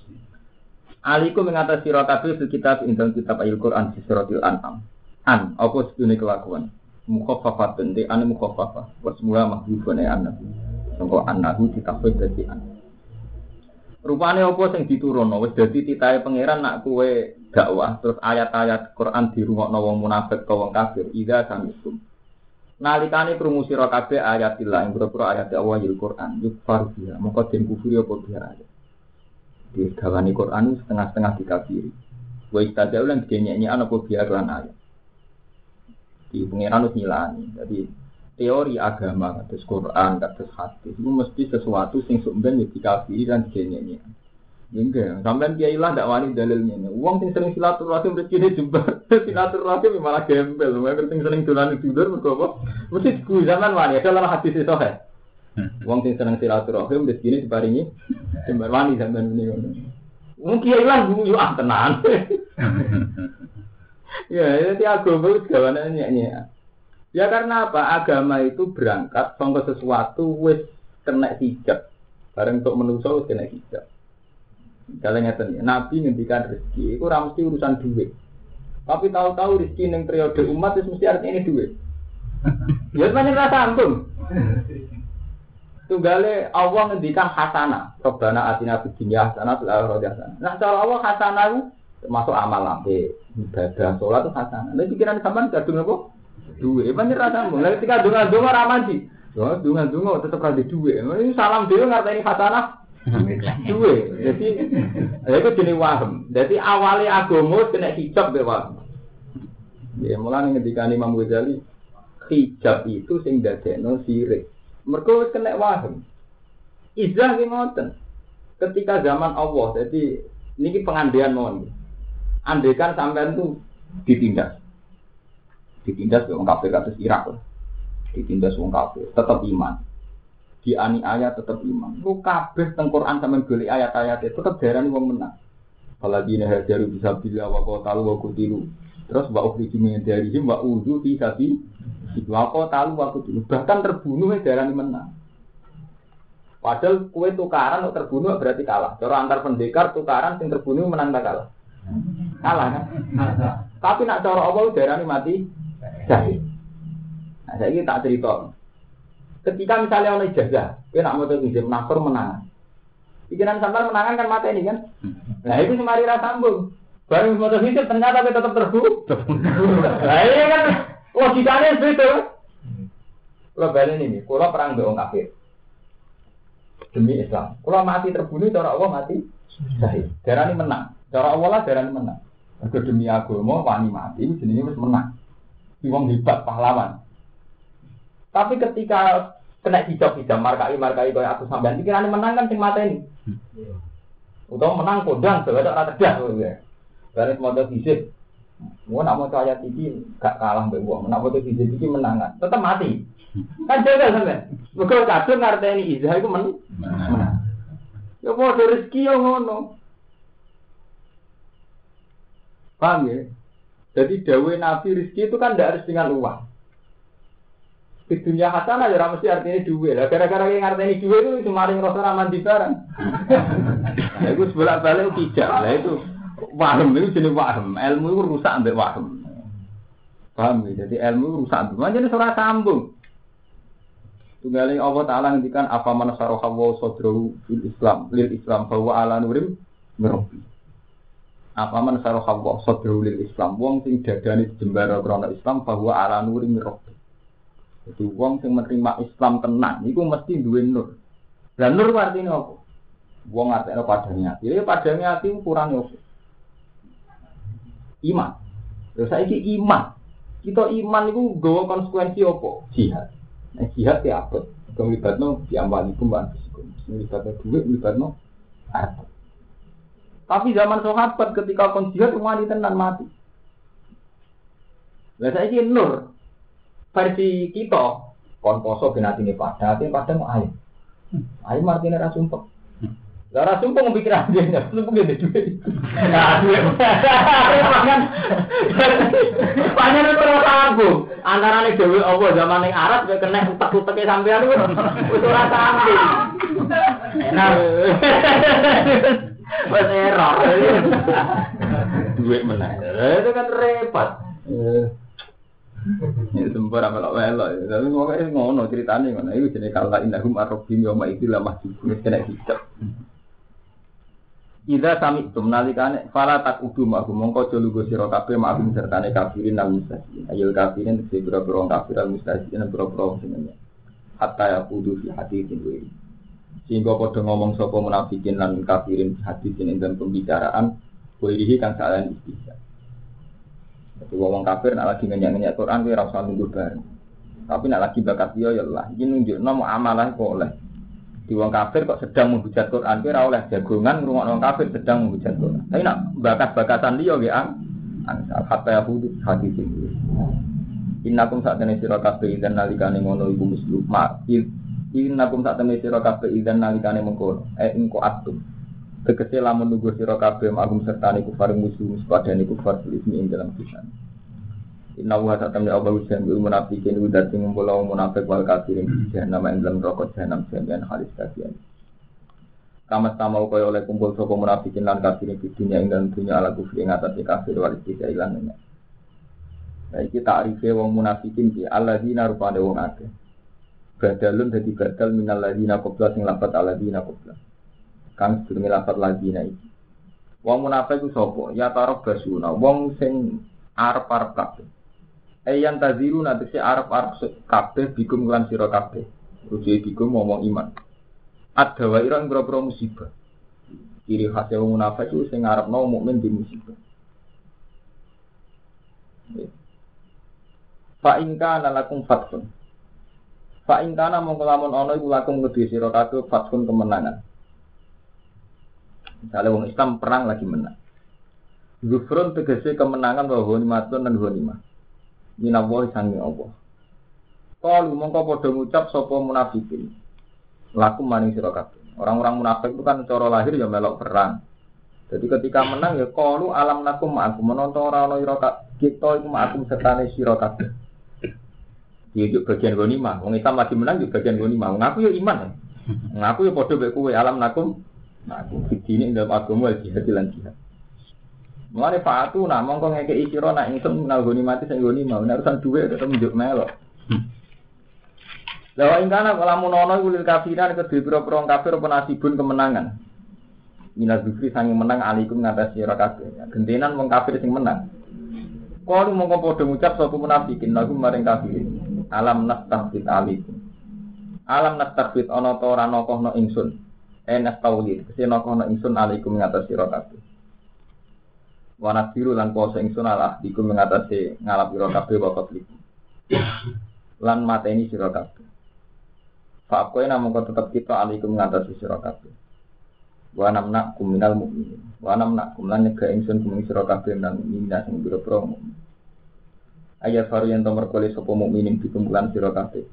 [SPEAKER 1] Aliku mengatasi sira kabeh fil kitab indang kitab ayat Quran di suratil An'am. An apa sedune kelakuan. Mukhaffafatun de an mukhaffafah. Wa semula mahdhufun ya annahu. Sangko annahu ditafsir dadi an. Rupane apa sing diturunno wis dadi titahe pangeran nak kuwe dakwah terus ayat-ayat Quran dirungokno wong munafik ka wong kafir ida samikum. Nalikane krungu sira kabeh ayatillah ing pira ayat Allah yil Quran yukfar biha mongko den kufur apa biha ayat di gawani Quran setengah-setengah dikafiri. Wa istajau lan dinyek ana apa biar lan ayat. Di pengiran harus nyilani. Jadi teori agama kados Quran kados hadis itu mesti sesuatu sing sumben dikafiri dan dinyek Enggak, sampean kiai lah ndak wani dalilnya. Wong sing sering silaturahim rezekine jembar, silaturahim malah gembel. Wong sing sering dolan tidur mergo apa? Mesti ku zaman wani, ada lah hadis itu kan. Wong sing seneng silaturahim rezekine diparingi jembar wani sampean ini ngono. Wong kiai lah guyu ah tenan. ya, jadi agama itu gawane nyek Ya karena apa? Agama itu berangkat sangka sesuatu wis kena hijab. Bareng untuk menungso kena hijab. Kalian ngeten ya, Nabi ngendikan rezeki, itu mesti urusan duit. Tapi tahu-tahu rezeki yang periode umat itu mesti artinya ini duit. Ya banyak rasa ampun. Tunggale Allah ngendikan hasanah. Rabbana atina fid dunya hasanah fil akhirati hasanah. Nah, cara Allah hasanah itu termasuk amal lambe, ibadah, sholat itu hasanah. Lah pikiran sampean kadung apa? Duit. Banyak rasa ampun. Lah ketika donga-donga ra mandi. Donga-donga tetep ra duit. Ini salam dhewe ngarteni hasanah Duwe. Jadi ya itu jenis waham. Jadi awalnya agama kena hijab be waham. Ya mulai ketika Imam Ghazali hijab itu sing dadekno sirik. Mergo wis kena waham. Izah ki ngoten. Ketika zaman Allah, jadi ini pengandian mohon. Andekan sampean tuh ditindas. Ditindas wong kafir kados Irak. Ditindas wong kafir, tetap iman ayat tetap iman. Lu kabeh teng Quran sampean golek ayat-ayat itu tetap darani wong menang. Apalagi nih hajaru bisa bila wa talu wa kutilu. Terus wa ukhriju min darihim wa uzu fi sabi wa talu wa kutilu. Bahkan terbunuh darani menang. Padahal kue tukaran untuk terbunuh berarti kalah. Cara antar pendekar tukaran sing terbunuh menang tak kalah. Kalah kan? Tapi nak cara Allah darani mati syahid. Nah, saya tak cerita. Ketika misalnya oleh ijazah, dia nak mau izin menakor menang. Pikiran sampai menangan kan mata ini kan. Nah itu semari rasa sambung. Baru mau izin ternyata dia tetap terbu. Nah ini kan logikanya itu. Kalau balik ini, kalau perang dengan kafir demi Islam. Kalau mati terbunuh, cara Allah mati syahid. Darah ini menang. Cara Allah lah darah ini menang. Kalau demi agama, wani mati, jenisnya harus menang. Iwang hebat, pahlawan. Tapi ketika kena hijab hijab. Markai markai kaya aku sampean. Pikiran menang kan sing mata ini utama menang kodang sebab ada cerdas ya. Dari modal fisik mau nak mau ayat ini gak kalah mbak uang nak mau fisik ini menangan tetap mati. Kan jaga sampean. Bukan kadung ini izah itu men menang. ya mau rezeki yang ngono. Paham ya? Jadi dawe nabi rezeki itu kan tidak harus dengan uang di dunia hasanah ya mesti artinya duit lah gara-gara yang artinya duit itu cuma yang rasa raman di barang nah, itu sebelah balik tidak. Lah itu waham itu jenis waham ilmu itu rusak ambek waham paham ya jadi ilmu rusak ambek waham jadi surah sambung. Tunggali Allah Ta'ala ngendikan apa mana saroha wa sodrohu lil Islam lil Islam bahwa ala nurim merobi apa mana saroha wa sodrohu lil Islam wong sing dadani jembara krono Islam bahwa ala nurim merobi jadi wong sing menerima Islam tenang itu mesti duwe nur. Dan nur artinya apa? Wong artinya padanya hati. Ya padanya hati ukuran apa? Iman. Terus saya iman. Kita iman itu gawa konsekuensi apa? Jihad. Nah, jihad ya apa? Kelibatno diambalikum wa anfusikum. Kelibatno duit, kelibatno harta. Tapi zaman sahabat ketika kon jihad wanita tenan mati. Lah saiki nur versi kita kon poso ben atine padha, atine padha mau ayo. Ayo martine ra sumpek. Lah ra sumpek mikir aja, sumpek gede duit. Nah, duit. Pangan. Pangan ora sambung. Antarane dhewe apa zaman ning Arab kowe kena utek-uteke sampean wis ora sambung. Enak. Wes error. Duit mana? Itu kan repot. Ya sempur apa lo melo. Tapi pokoknya ngono ceritanya ngono. Itu jenis kala indahum arrobim yoma itu lah masih kena hijab. Ida sami itu menalikane fala tak udu aku mongko jolu go sira kabeh ma'hum sertane kafirin al mustaqim. Ayul kafirin tegese boro-boro kafir al mustaqim boro-boro sing hatta ya kudu fi hati tinggi. Sehingga padha ngomong sapa munafikin lan kafirin hati ing dalam pembicaraan kuwi kan salah istihza. Jadi wong kafir nak lagi ngenyak-ngenyak Quran kuwi ora usah nunggu bareng. Tapi nak lagi bakat dia ya Allah, iki nunjuk nama amalah kok oleh. Di wong kafir kok sedang menghujat Quran, kira oleh jagongan ngurungok wong kafir sedang menghujat Quran. Tapi nak bakas-bakasan dia ya ang, hatta ya hudud hati sing. Innakum saat ini sira kabeh idan nalikane ngono iku mislu ma innakum saat ini sira kabeh idan nalikane mengkono eh engko atum tegese lamun nunggu sira kabeh magum serta niku faring musuh padane kufar ismi ing dalam kisan Inna wa satam ya Allah ujian bil munafikin wa dati ngumpul wong munafik wal kafirin di jahannam ing dalam rokok jahannam jami'an halis kasihan Kama sama kaya oleh kumpul sapa munafikin lan kafirin di dunia ing dalam dunia ala kufri ing atas kafir wal istisa ilannya Nah iki ta'rife wong munafikin ki alladzina rupane wong akeh. Badalun dadi badal minal ladzina qabla sing qabla Kang sedurunge lafat ladzina iki Wong munafik ku sapa? Ya tarab basuna, wong sing arep-arep kabeh. Ayan taziru nanti si Arab Arab kabeh bikum lan siro kabeh. Rujuk bikum ngomong iman. Ada wa irang berapa musibah. Ciri khasnya wong munafik itu sing mau mukmin di musibah. Fa ingka lakum fathun. Fa ingka na mongko lamun ana iku lakum ngedi sira kabeh kemenangan. Misalnya wong Islam perang lagi menang. Zufrun tegese kemenangan bahwa ghanimatun dan ghanimah minallahi sangi Allah. Kalau mongko padha ngucap sapa munafikin. Laku maning sira kabeh. Orang-orang munafik itu kan cara lahir ya melok perang. Jadi ketika menang ya kalu alam nakum aku menonton ora ana ira kita iku ma'akum setane sira kabeh. Di bagian gonima, wong Islam lagi menang di bagian gonima. Ngaku ya iman. Ngaku ya mek kowe alam nakum. Nah, aku ini dalam agama jihad lan jihad. Mulane fatu nak mongko ngekeki sira nak ingsun nalgoni mati sing nggoni mau nek urusan dhuwit tetep njuk melok. Lawa ingkana lamun ana iku lil kafiran kedhe pira-pira kafir apa nasibun kemenangan. Minaz zikri sange menang alikum ngatas sira kabeh. Gentenan wong kafir sing menang. Kalau mongko padha ngucap sapa munafikin lagu maring kafir. Alam nastahfid alikum. Alam nastahfid ana ta ora nokohno ingsun. Enak tauhid, kese nokohno ingsun alikum ngatas sira kabeh. Wana biru lan kuasa ingsun ala diku mengatasi ngalap sira kabeh wa. Lan mateni sira kabeh. Fa kowe kok tetep kita alaikum mengatasi sira kabeh. Wa namna kuminal mukminin. Wa namna kumlan nyega ingsun kuming sira kabeh nang sing biro-biro mukmin. Ayat faru yang tomar kole sapa mukminin bikumpulan sira kabeh.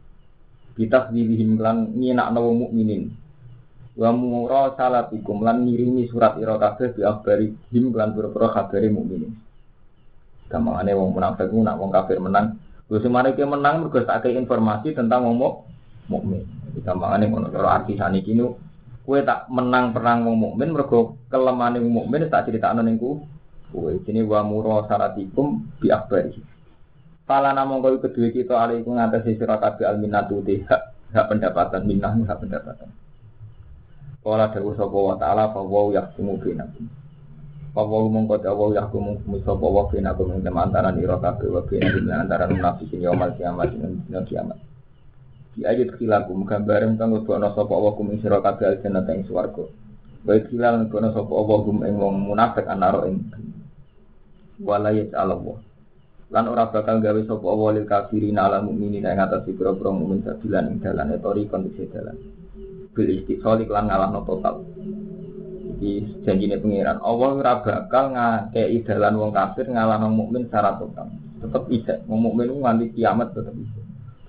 [SPEAKER 1] Bitakdibihim lan nyenakno mukminin wa mura salatikum lan ngirimi surat ira kabeh bi akhbari him lan pira-pira kabare mukminin. Gamane wong munafik ku nak wong kafir menang, wis semare ki menang mergo tak informasi tentang wong mukmin. Gampangane ngono cara arti saniki nu kowe tak menang perang wong mukmin mergo kelemane wong mukmin tak critakno ning ku kowe. Jenenge wa mura salatikum bi akhbari. Pala namung kowe kedue kita alaikum ngatasi sira kabeh alminatu hak hak pendapatan minah hak pendapatan. Kala dawu sapa wa ta'ala fa wa yahkumu bainakum. Fa wa mongko dawu yahkumu sapa wa bainakum ing antara ira kabeh wa bainakum antara munafikin yaumul kiamat ing dina kiamat. Di ayat khilakum gambaran kang lebono sapa wa kum ing sira kabeh aljannah ing swarga. Wa khilal kono sapa wa kum ing wong munafik anaro ing wala ya'lamu. lan ora bakal gawe sapa wa lil kafirin ala mukminin ing atas pira-pira mukmin sabilan ing dalan etori kondisi dalan bil istiqol iklan ngalahno total. Iki janjine pangeran. Allah ora bakal ngakei dalan wong kafir ngalahno mukmin secara total. Tetep bisa. Wong mukmin nganti kiamat tetep bisa.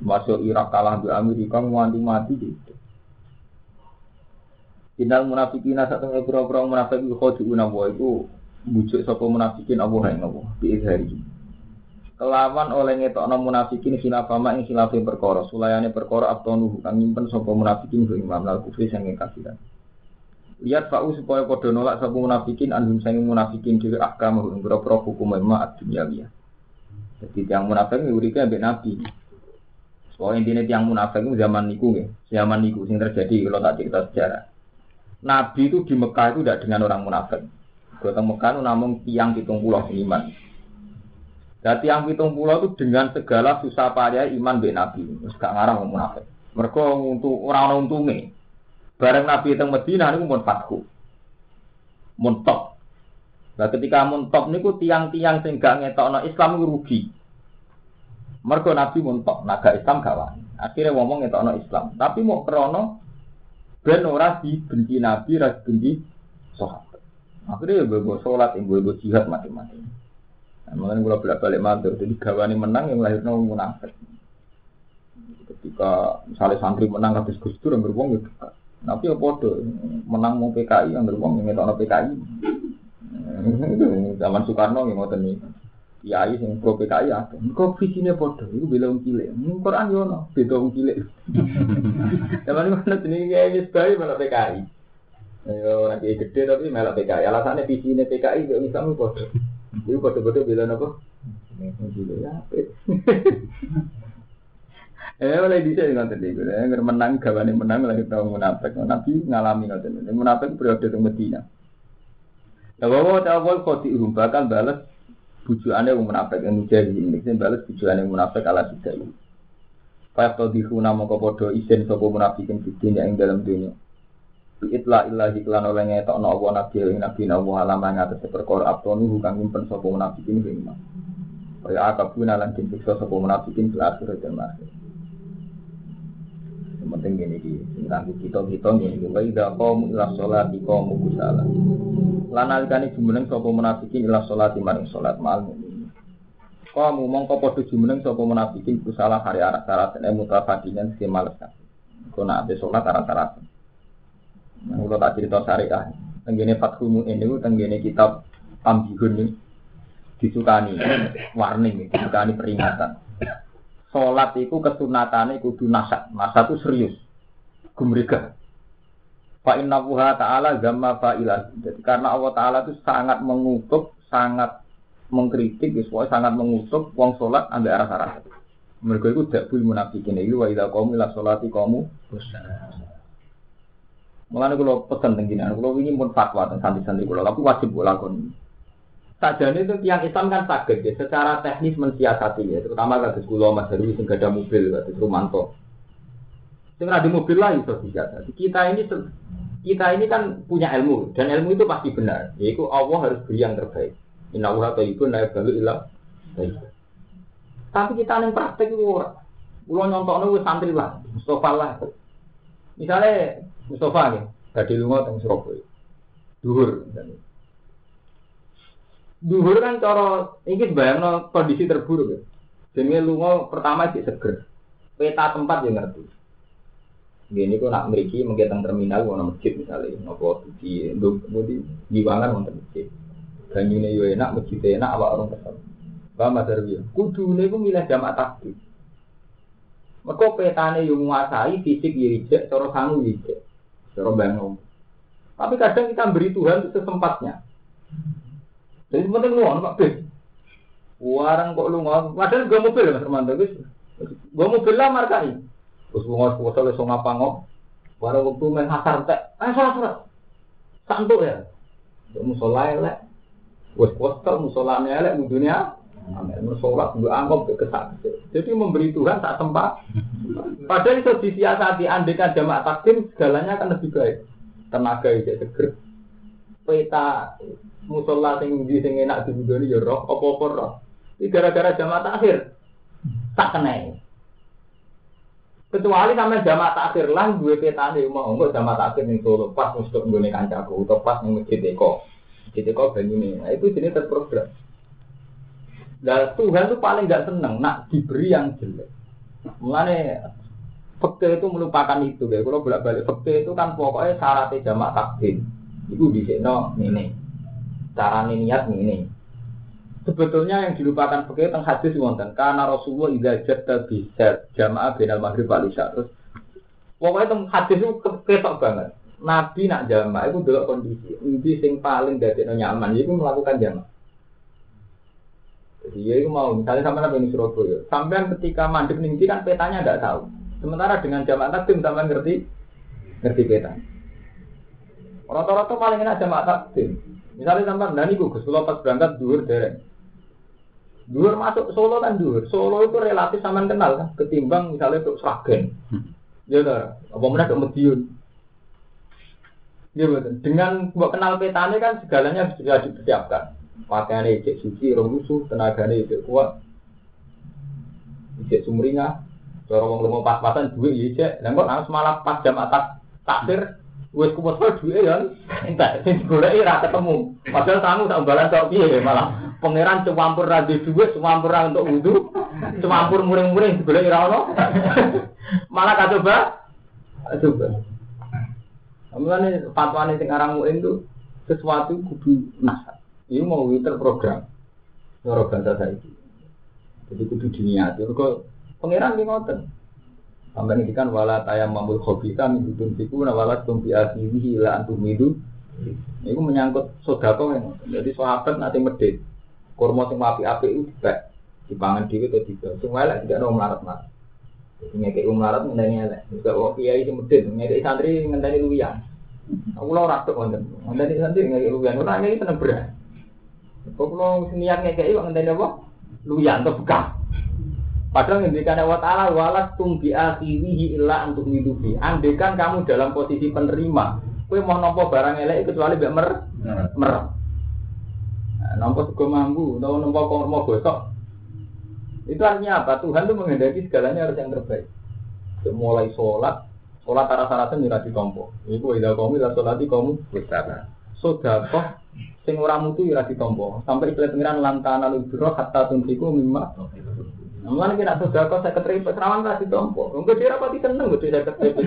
[SPEAKER 1] Masuk Irak kalah di Amerika nganti mati gitu. Innal munafikina satu ngepro-pro munafik iku khodiuna iku bujuk sapa munafikin Allah ing Allah bi izhari kelawan oleh ngetokno munafikin khilafama ing khilafe perkara sulayane perkara abtonu kang nyimpen sapa munafikin ing imam lal kufri sing kafiran lihat fa'u supaya padha nolak sapa munafikin anhum sing munafikin dhewe ahkam ing pira-pira hukum ma ad-dunyawiyah jadi yang munafik urike ambek nabi Soalnya intinya tiang munafik itu zaman niku ya, zaman niku sing terjadi kalau tak cerita sejarah. Nabi itu di Mekah itu tidak dengan orang munafik. Kalau Mekah itu namun tiang hitung pulau iman. Jadi yang pitung pulau itu dengan segala susah payah iman be Nabi. Terus gak ngarang ngomong munafik. Mereka untuk orang untungnya. Bareng Nabi itu Medina ini pun fatku. Muntok. Nah ketika muntok niku tiang-tiang sing gak ngetokno Islam rugi. Mereka Nabi muntok, naga Islam gak wani. Akhirnya ngomong ngetokno Islam. Tapi mau krono Ben ora dibenci Nabi, ora dibenci sahabat. Akhirnya ya sholat, yang bawa jihad macam-macam. Makanya kalau bolak balik matur, jadi gawane menang yang lahirnya munafik. Ketika misalnya santri menang habis Gus Dur yang beruang gitu. Tapi ya podo menang mau PKI yang beruang yang ngetok PKI. Zaman Soekarno yang mau nih. Kiai sing pro PKI ada. Kok visinya podo? Itu bela wong cilik. Ning Quran yo ono, beda wong cilik. Zaman iku ana jenenge kiai wis bae malah PKI. Ayo nanti gede tapi malah PKI. Alasannya visinya PKI yo Islam podo. Iku padha-padha bela napa? Eh oleh bisa ya nanti deh, gue nggak menang, gawane menang, lagi tau munafik, nanti ngalami nanti nanti munafik periode itu mati ya. Nah, bawa tau gue kok di bakal balas bujuannya gue munafik, yang mujahid ini, ini balas bujuannya munafik ala tiga ini. Pak Yakto di Huna mau ke izin sopo munafik yang bikin yang dalam dunia. Itla illahi klan oleh ngetokno apa nabi ing nabi Allah alam ing atas perkara abtonu kang nyimpen sapa munafikin ing iman. Kaya akabuna lan disiksa sapa munafikin di akhirat dan akhir. Yang penting gini di tentang kita kita gini wa idza qamu ila sholati qamu kusala. Lan alikane jumeneng sapa munafikin ila sholati maring salat mal mukmin. Kamu mongko padha jumeneng sapa munafikin kusala hari arah syarat ene mutafadinan sing males kabeh. Kok nak ate salat arah-arah. Nah, kalau tak cerita syariah, tenggene Fathul ini, tenggene kitab Ambihun ini, disukani warning, disukani peringatan. Sholat itu kesunatannya kudu nasat, nasat itu serius, gumrega. Fa inna ta'ala gamma fa'ilah. Jadi karena Allah Ta'ala itu sangat mengutuk, sangat mengkritik, sesuai sangat mengutuk wong sholat ambil arah arah. Mereka itu tidak boleh munafikin ini. Wa kamu ila sholati kamu Mulanya kalau pesan tentang kalau ingin pun fatwa tentang santri-santri kalau, tapi wajib lakukan. Sajane itu tiang Islam kan sakit ya, secara teknis mensiasati ya, terutama kados kula Mas Heru sing ada mobil kados Rumanto. Sing ada mobil lah itu bisa. Kita ini kita ini kan punya ilmu dan ilmu itu pasti benar. Yaitu Allah harus beri yang terbaik. Inna Allah taibun la yabalu illa Tapi kita ning praktek itu ora. Kula nyontokno santri lah, Mustafa lah. Misalnya Mustafa nih, tadi lunga teng Surabaya. Duhur. Duhur kan cara ini bayangno kondisi terburuk ya. Jadi lunga pertama sih seger. Peta tempat yang ngerti. Gini kok nak meriki menggetang terminal mau masjid misalnya, nopo di di diwangan mau masjid. Banyune yo enak, masjid enak, awak orang kesel. Bah Mas Arwi, kudu nih milih jamaah takbir. Mereka petane yang menguasai fisik ya ijek, cara sangu ijek, cara bangun. Tapi kadang kita beri Tuhan sesempatnya. Jadi penting lu Pak Bis. Warang kok lu ngomong, padahal gue mobil Mas Romanto, gue mobil lah markai. Terus ngomong puasa le song apa ngop. Warang waktu main hasar tek, eh salah salah. Santuk ya. Musola elek. Wes postal musolane elek dunia. Amin. Musola gue anggap kesak. Jadi memberi Tuhan tak tempat. Padahal itu disiasati andekan jamaah takdim segalanya akan lebih baik. Tenaga itu seger. Peta musola sing di sing enak dibudoni ya roh apa-apa roh. Ini gara-gara jamaah takhir tak kena. Kecuali sampai jamaah takhir lah dua petane mau enggak jamaah takhir ning Solo pas mesti nggone kancaku atau pas ning Masjid Eko. Masjid. Nah itu jenis terprogram. Nah Tuhan tuh paling gak seneng nak diberi yang jelek. Mulane fakta itu melupakan itu ya. Kalau bolak balik fakta itu kan pokoknya syaratnya jamaah takdir. Itu di sini ini. Cara niat ini. Sebetulnya yang dilupakan fakir tentang hadis wonten karena Rasulullah idza jatta bisa jamaah binal maghrib wal isya terus pokoknya tentang hadis itu ketok banget. Nabi nak jamaah itu dulu kondisi. Ini sing paling dari nyaman itu melakukan jamaah. Jadi ya itu mau misalnya sampai nabi ini Surabaya, sampai ketika mandek nih kan petanya tidak tahu. Sementara dengan jamaah takdim sampai ngerti ngerti peta. Rata-rata paling enak jamaah takdim. Misalnya sampai nani gugus, kalau pas berangkat duhur dereng. Duhur masuk Solo kan duhur. Solo itu relatif sama kenal kan, ketimbang misalnya untuk Sragen. Ya udah, apa mana ke Medion. Ya betul. Dengan buat kenal petanya kan segalanya sudah dipersiapkan. Pakaiannya ijek suci, rong musuh, tenaganya ijek kuat. Ijek sumringah, cara wong lemo pas-pasan duit ijek. Dan kok harus malah pas jam atas takdir wis kumpul duwe ya entek sing digoleki ra ketemu. Padahal sangu tak balan tok piye malah pangeran cuwampur ra duwe duwe, cuwampur ra untuk wudu, cuwampur muring-muring digoleki ra ono. malah kacoba coba. Mulane fatwane sing aran muin itu sesuatu kudu nasab. Ini mau terprogram. Cara bahasa saiki. Jadi kudu diniati. Kok pangeran ki ngoten. Sampai ini kan wala tayam mamul khobita min dudun fiku na wala tumpi asihi ila antum itu. Itu menyangkut sodako yang Jadi sahabat nanti medit. Kurma sing api-api itu juga dipangan dhewe atau tidak. Semua elek tidak ada melarat mas. Jadi ngekei melarat ngenteni elek. Juga oh kiai sing medit, ngekei santri ngenteni luwian. Aku lo ratuk ngoten. Ngenteni santri ngekei luwian. Ora ngekei seneng beras. Kok lo niat ngekei kok ngenteni apa? Luwian atau bekas. Padahal ngendikan Allah Ta'ala walas tumbi akhirihi illa untuk hidupi. Andekan kamu dalam posisi penerima, kue mau nompo barang elek kecuali biar mer mer. Nah, nompo sego mambu, nompo nompo kormo gosok. Itu artinya apa? Tuhan itu menghendaki segalanya harus yang terbaik. Mulai sholat, sholat arah syaratan juga ditompo. Iku ida kamu ida sholat di kamu bersama. Sodakoh sing ora mutu ora ditompo. Sampai ikhlas pengiran lantana lubiro hatta tuntiku mimma Mulane kira kok saya keterima serawan lah di tompo. Enggak dia rapati seneng gede saya keterima.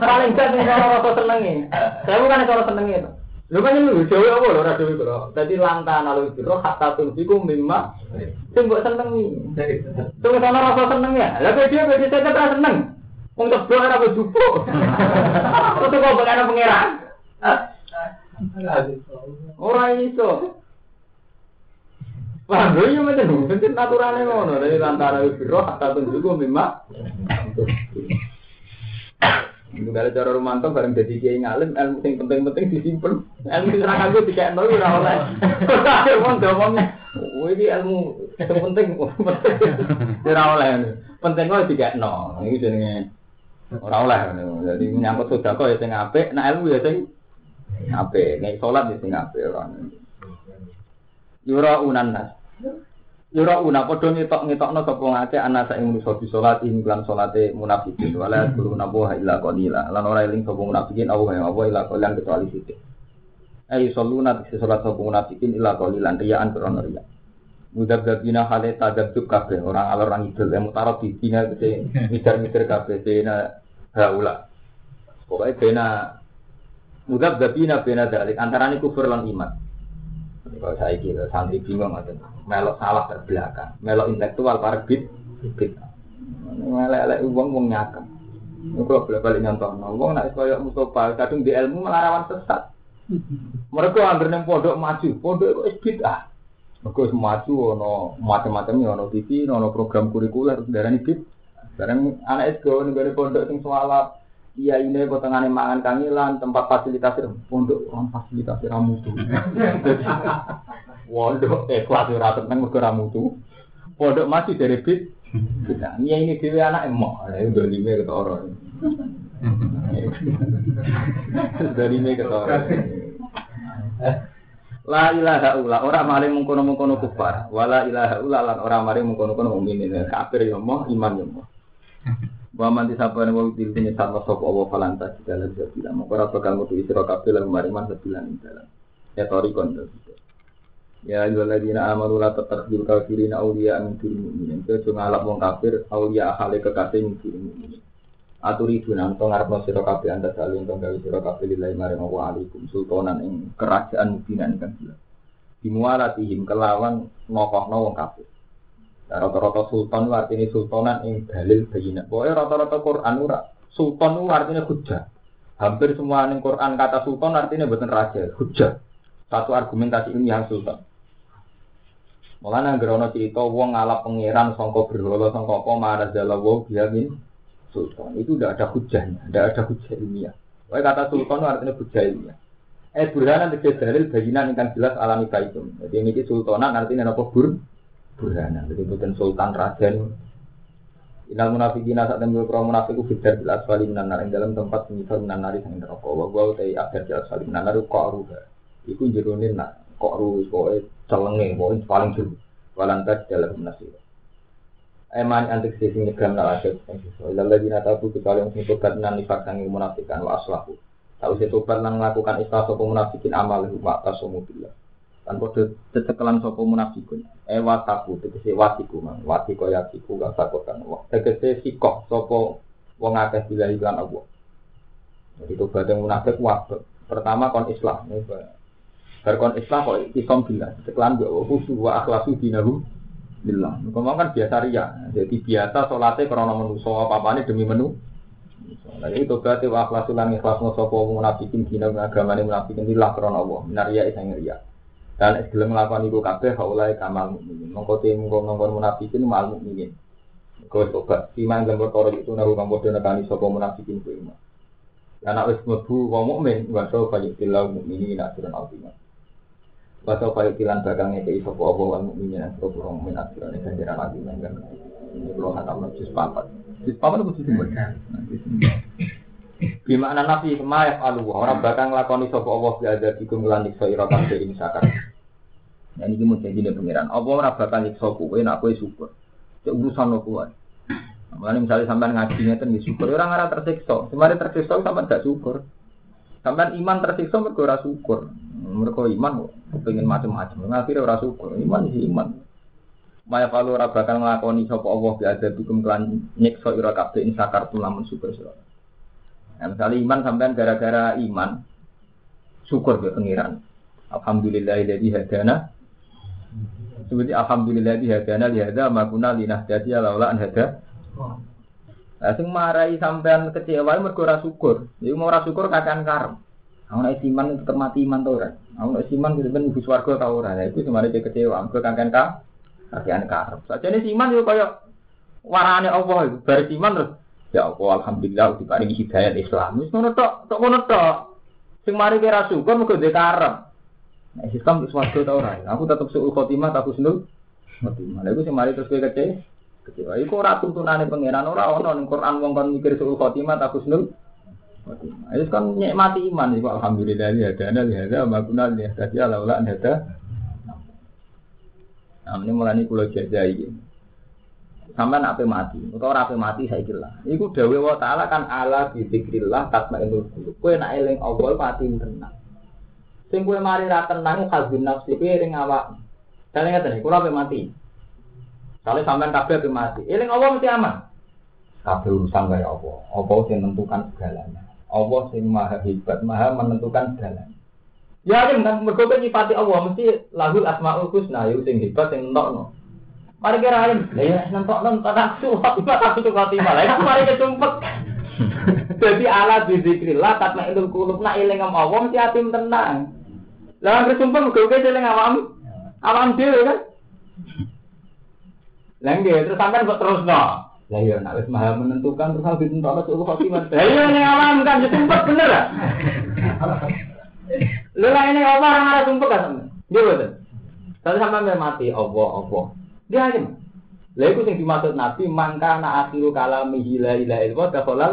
[SPEAKER 1] Paling kan nih kalau rasa senengnya. Saya bukan kalau senengnya itu. Lu kan lu jauh apa lo rasa itu lo. Jadi lantan lalu itu lo hatta tunjiku mimma. Sing mbok senengi. Tunggu sana rasa senengnya. Lah dia beda saya keterima seneng. Wong tebel ora berjupo. Itu kok bukan pangeran. Ora iso. Wah, gue yang macam itu, itu naturalnya ngono. Dari antara biro, kata tunjuk memang. Kalau cara romanto bareng jadi kiai ngalim, ilmu yang penting-penting disimpan. Ilmu yang aku tiga nol udah oleh. Mau ngomongnya, oh ini ilmu yang penting, udah oleh. Penting kok tiga nol. Ini jadinya orang oleh. Jadi menyangkut sudah kok ya sing apik, nah ilmu ya sing apik. Nek sholat ya sing apik orang. Yura unan nas. Yura una padha ngetok-ngetokno sapa ngake ana sak manusa di salat ing lan salate munafikin wala guru nabuha illa qalila lan ora eling sapa munafikin awu ya apa illa qalilan kecuali sithik. Ai saluna di salat sapa munafikin illa qalilan riyaan krono riya. Mudah gabina hale tadabjuk kabeh orang alor orang idul yang mutarab di bina kese mitar-mitar kabeh bena haula. Pokoknya bena mudah gabina bena dalik antarane kufur lan iman. Kalau saya kira santri bingung atau melok salah terbelakang, melok intelektual para bid, bid. Melek elek uang uang nyakam. Kalau boleh balik nyontoh, uang nak kaya Mustafa, kadung di ilmu melarawan sesat. Mereka hampir neng pondok maju, pondok itu bid'ah. Mereka maju, ono macam-macamnya, ono TV, ono program kurikuler, darah ini bid. Sekarang anak SGO nih pondok sing soalap, Iya ini potongan mangan kangilan, tempat fasilitasi pondok orang fasilitasi ramu tuh. Pondok eh kelas ora tenang mergo ramu tuh. Pondok masih dari bit. Nah, ini dewe anak emok, udah lima ke orang. Dari ke orang. La ilaha illa ora mari mengkono-mengkono kufar, wala ilaha illa lan ora mari mengkono-kono mukmin. Kafir yo moh, iman yo moh. Wa man disabane wa dil dene sama sapa Allah falanta segala sabila. Moko ora bakal metu isra kabeh lan mariman sebilan ing dalam. Ya tori kon Ya ayyuhalladzina amanu la tattakhidul kafirina awliya min dunil mu'minin. Kejo ngalap wong kafir awliya ahale kekasih min dunil mu'minin. Aturi dunan to ngarepno sira kabeh anda saling to gawe sira kabeh lillahi maring wa alaikum sultanan ing kerajaan mubinan kan jelas. Dimualatihim kelawan nokohno wong kafir. Rata-rata sultan itu artinya sultanan yang dalil bayinat. Pokoknya rata-rata Quran ora. Sultan itu artinya hujah. Hampir semua yang Quran kata sultan artinya bukan raja, hujah. Satu argumentasi ini yang sultan. Mulanya gerono cerita wong ngalap pangeran songko berhala songko apa mana jalawo biamin sultan. Itu tidak ada hujahnya, tidak ada hujah ilmiah. Pokoknya kata sultan itu artinya hujah ilmiah. Eh burhanan tegese dalil bayinan yang jelas alami kaitum. Jadi ini sultanan artinya apa bur? Burhanan. Jadi bukan sultan raja Inal munafikin saat tembil kro munafik itu fidar bil asfali minan nar dalam tempat penyisal minan nari sang neraka. Wa gua utai akhir di asfali minan nar kok ruha. Iku jeronin nak kok ru pokoke celenge pokoke paling jero. Walantas dalam nasib. Eman antik sisi nyegam nak asyik Ilal lagi nata bu kecuali yang tobat nan nifak sangi munafikan wa aslahu Tahu tobat nan melakukan ikhlas sopo munafikin amal Wa tasomu billah Kan kode cecekelan sopo munafikun Eh wataku, tegesi watiku man Watiko yatiku gak sakotan Tegesi sikoh sopo Wong akeh bila iklan Allah Jadi tobat yang munafik wabak Pertama kon islah Berkon islah kok isom bila Cecekelan gak khusu wa akhlasu dinahu Billah. Ngomong kan biasa ria. Jadi biasa sholatnya karena menuso apa-apa ini demi menu. Nah ini tobat wa akhlasul lan ikhlas sapa munafikin dina agamane munafikin lillah karena Allah. Minaria isang ria. Dan gelem nglakoni iku kabeh haulai kamal mukminin. Mongko te mongko ngongkon munafikin mal mukminin. Kau tobat. Iman lan perkara itu nahu kang padha nekani sapa munafikin ku iman. Lan nek wis mlebu wong mukmin wa sapa yutillahu mukminin aturan azimah. Baca kaya tilan bakal ngekei sopo Allah wal mu'minin yang sopo orang mu'min aturan ini ganjaran lagi kan ini kalau kata Allah jus papat jus papat itu jus Gimana nabi kemayaf alu orang bakal ngelakoni sopo Allah biada dikum ngelandik soira kabeh ini sakar Nah ini mau jadi nih pengiran Allah orang bakal nyiksa kowe nak kowe syukur Cek urusan lo kuat Makanya misalnya sampai ngajinya kan syukur orang arah tersiksa Semarin tersiksa sampai gak syukur Sampai iman tersiksa mereka ora syukur. Mereka iman pengen macam-macam. Akhirnya ora syukur. Iman sih iman. Maya kalau ora bakal nglakoni sapa Allah ada bikum kelan nyiksa ira kabeh in sakartum lamun syukur sira. Nah, misalnya iman sampean gara-gara iman syukur ke pengiran. Alhamdulillahilladzi hadana. Seperti alhamdulillah hadana li hada ma kunna linahtadiya laula an hada. Lah sing marai sampean kecewa mergo ora syukur. Iku mau ora syukur kakan karep. Aku nek iman tetep mati iman to ora. Aku nek iman kudu ben ibu swarga ta ora. Lah iku semare kecewa mergo kakan ka kakan karep. Sajane iman yo kaya warane Allah iku bar iman terus ya Allah alhamdulillah diparingi hidayah Islam. Wis ngono tok, tok ngono tok. Sing mari syukur mergo dhek karep. Nek sistem swarga ta ora. Aku tetep suul khotimah tak husnul khotimah. Lha iku sing mari terus kowe kecewa kecewa. Iku ora tuntunane pangeran ora ono ning Quran wong kon mikir suul khotimah ta husnul khotimah. Itu kan nikmati iman iku alhamdulillah ya dana ya ada maguna ya tadi ala ula ada. Nah, ini mulai kula jajai. Sampai ape mati, atau ora ape mati saya kira. Iku dawe wa taala kan ala bi zikrillah tatmainul qulub. Kowe nek eling Allah mati tenang. Sing kowe mari ra tenang hazin nafsi kowe ring awak. Kalian ngeten, kula ape mati. Kalau sampean kabeh ape mati, eling Allah mesti aman. Kabeh urusan kaya Allah. Allah sing menentukan segalanya. Allah sing maha hebat, maha menentukan segalanya. Ya kan mergo nyifati Allah mesti lahul asmaul husna yo sing hebat sing entokno. Mari kira lah ya nentok nentok tak suwat, tak suwat khotimah. Lah iku mari kesumpet. Jadi ala bizikrillah tatma ilul kulub nak eling Allah mesti atim tenang. Lah anggere sumpah muga-muga eling awam. Awam dhewe kan. Lah nggih terus sampean kok terus no. Lah iya nek wis maha menentukan terus harus ditentukan suul khotimah. Lah iya ning awam kan sumpah bener lah. Lha lah ini apa orang arah sumpah kan sampean? Nggih betul. Tapi sampean mati Allah Allah. Dia aja. Lha iku sing dimaksud Nabi mangka na akhiru kalamihi la ilaha illallah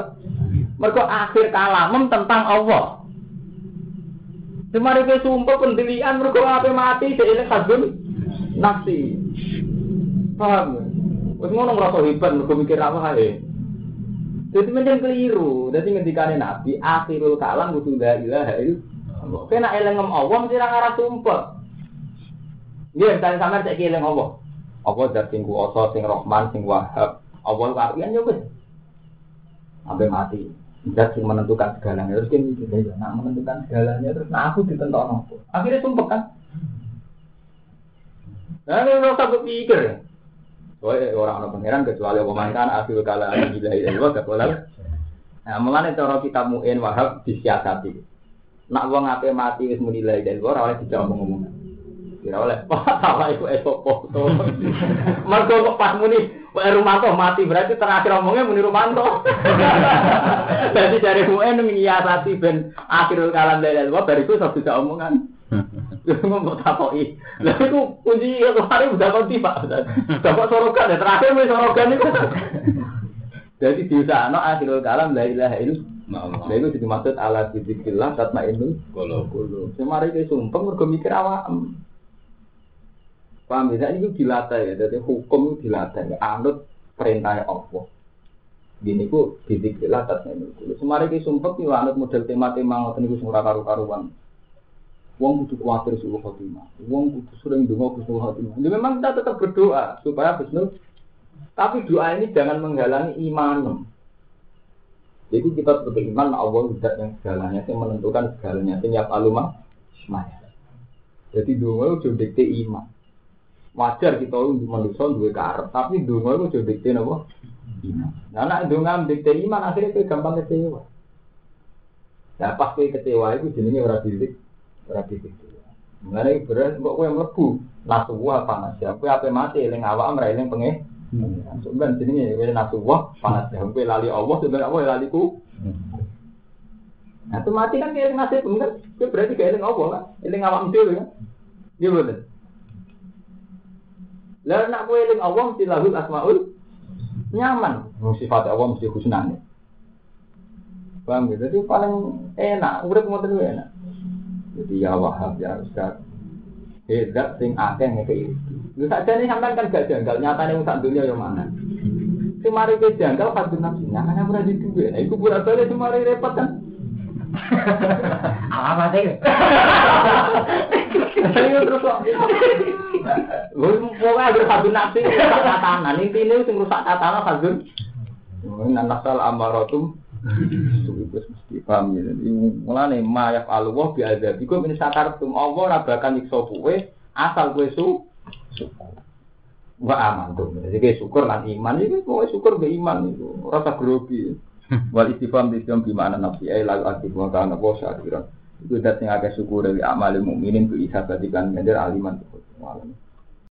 [SPEAKER 1] mergo akhir kalamem tentang Allah. Semari ke sumpah pendirian mergo ape mati dhek ini kadun nafsi. Paham? Wis ngono ngrasa hebat mergo mikir apa ae. Jadi menjadi keliru. Jadi ngendikane Nabi akhirul kalam kudu la ilaha illallah. Kena elengem Allah mesti ra ngarah sumpah. Nggih, misalnya sampean cek eling Allah. Allah dat sing kuasa, sing Rahman, sing Wahab. Allah kawian yo wis. Mati. Dat sing menentukan segalanya. Terus dia mikir, ya, nak menentukan segalanya terus nah aku ditentokno apa? Akhirnya sumpah kan. Nah, ini rasa berpikir. Soalnya orang orang pangeran kecuali pemangkan akhir kala gila itu gak boleh. Nah, mulane cara kita muin wahab disiasati. Nak wong ape mati wis muni la ilaha illallah ora dijawab ngomong. Kira oleh, wah salah iku esok foto. Mergo kok pas muni Pak Rumanto mati berarti terakhir omongnya muni Rumanto. Jadi dari muen nyiasati ben akhirul kalam dari Allah bariku sok bisa omongan. Ngomong takoki. Lah iku kunci kemarin udah kau tiba. Dapat sorogan ya terakhir muni sorogan itu. Jadi diusahano akhirul kalam la ilaha illallah. Nah, itu dimaksud ala dzikrillah tatmainul qulub. Semari ke sumpah mergo mikir awak. Paham ya? Ini dilatih ya, jadi hukum dilatih. Anut perintahnya Allah. Gini ku didiklah atas ini. Semari ki sumpah ki anut model tema-tema niku sing ora karu-karuan. Wong kudu kuatir suhu khotimah. Wong kudu sering donga suhu khotimah. Jadi memang kita tetap berdoa supaya husnul. Tapi doa ini jangan menghalangi iman. Jadi kita sebagai iman Allah tidak yang segalanya, yang menentukan segalanya. Setiap alumah, Jadi doa itu dikte iman. Wajar kita untuk manusia dua karep, tapi doa itu dikte apa? iman. Nah, nak donga dikte iman akhirnya kowe gampang kecewa. Nah, pas kowe kecewa itu jenenge ora didik, ora didik. Mulane beres kok kowe mlebu nasuwa panas ya. Kowe ape mati eling awak ora eling pengen. Sebenarnya jenenge kowe nasuwa panas ya. Kowe lali Allah sebenarnya apa lali ku. Nah, itu mati kan kayak nasib kan? Kowe berarti kayak eling Allah kan? Eling awak dhewe kan? Bener. Lah nak kowe eling Allah mesti lahul asmaul nyaman. Sifat Allah mesti husnane. Paham gitu? Jadi paling enak, urip ngoten enak. Jadi ya Wahab ya Ustaz. Hedat sing akeh ngeke itu. Lu saja nih sampean kan gak janggal, nyatane wong sak dunia yang mana. Sing mari ke janggal kadung nafsu, nyatane ora di duwe. Nah iku pura balik sing mari repot kan.
[SPEAKER 3] Apa sih?
[SPEAKER 1] Ayo terus rusak tatanan. Intine sing rusak tatanan kadung. Nah, nasal amaratum itu ya. Mulane mayaf sakartum Allah ora bakal nyiksa kowe asal kowe su syukur. Aman tuh. Jadi syukur lan iman itu kowe syukur be iman itu. Rasa grogi. Wal istifham di mana nafsi ay lalu aktif wa kana wa syakiran. Itu dat sing akeh syukur dari amal mukminin ku isabatikan ngeder aliman. Wallahi.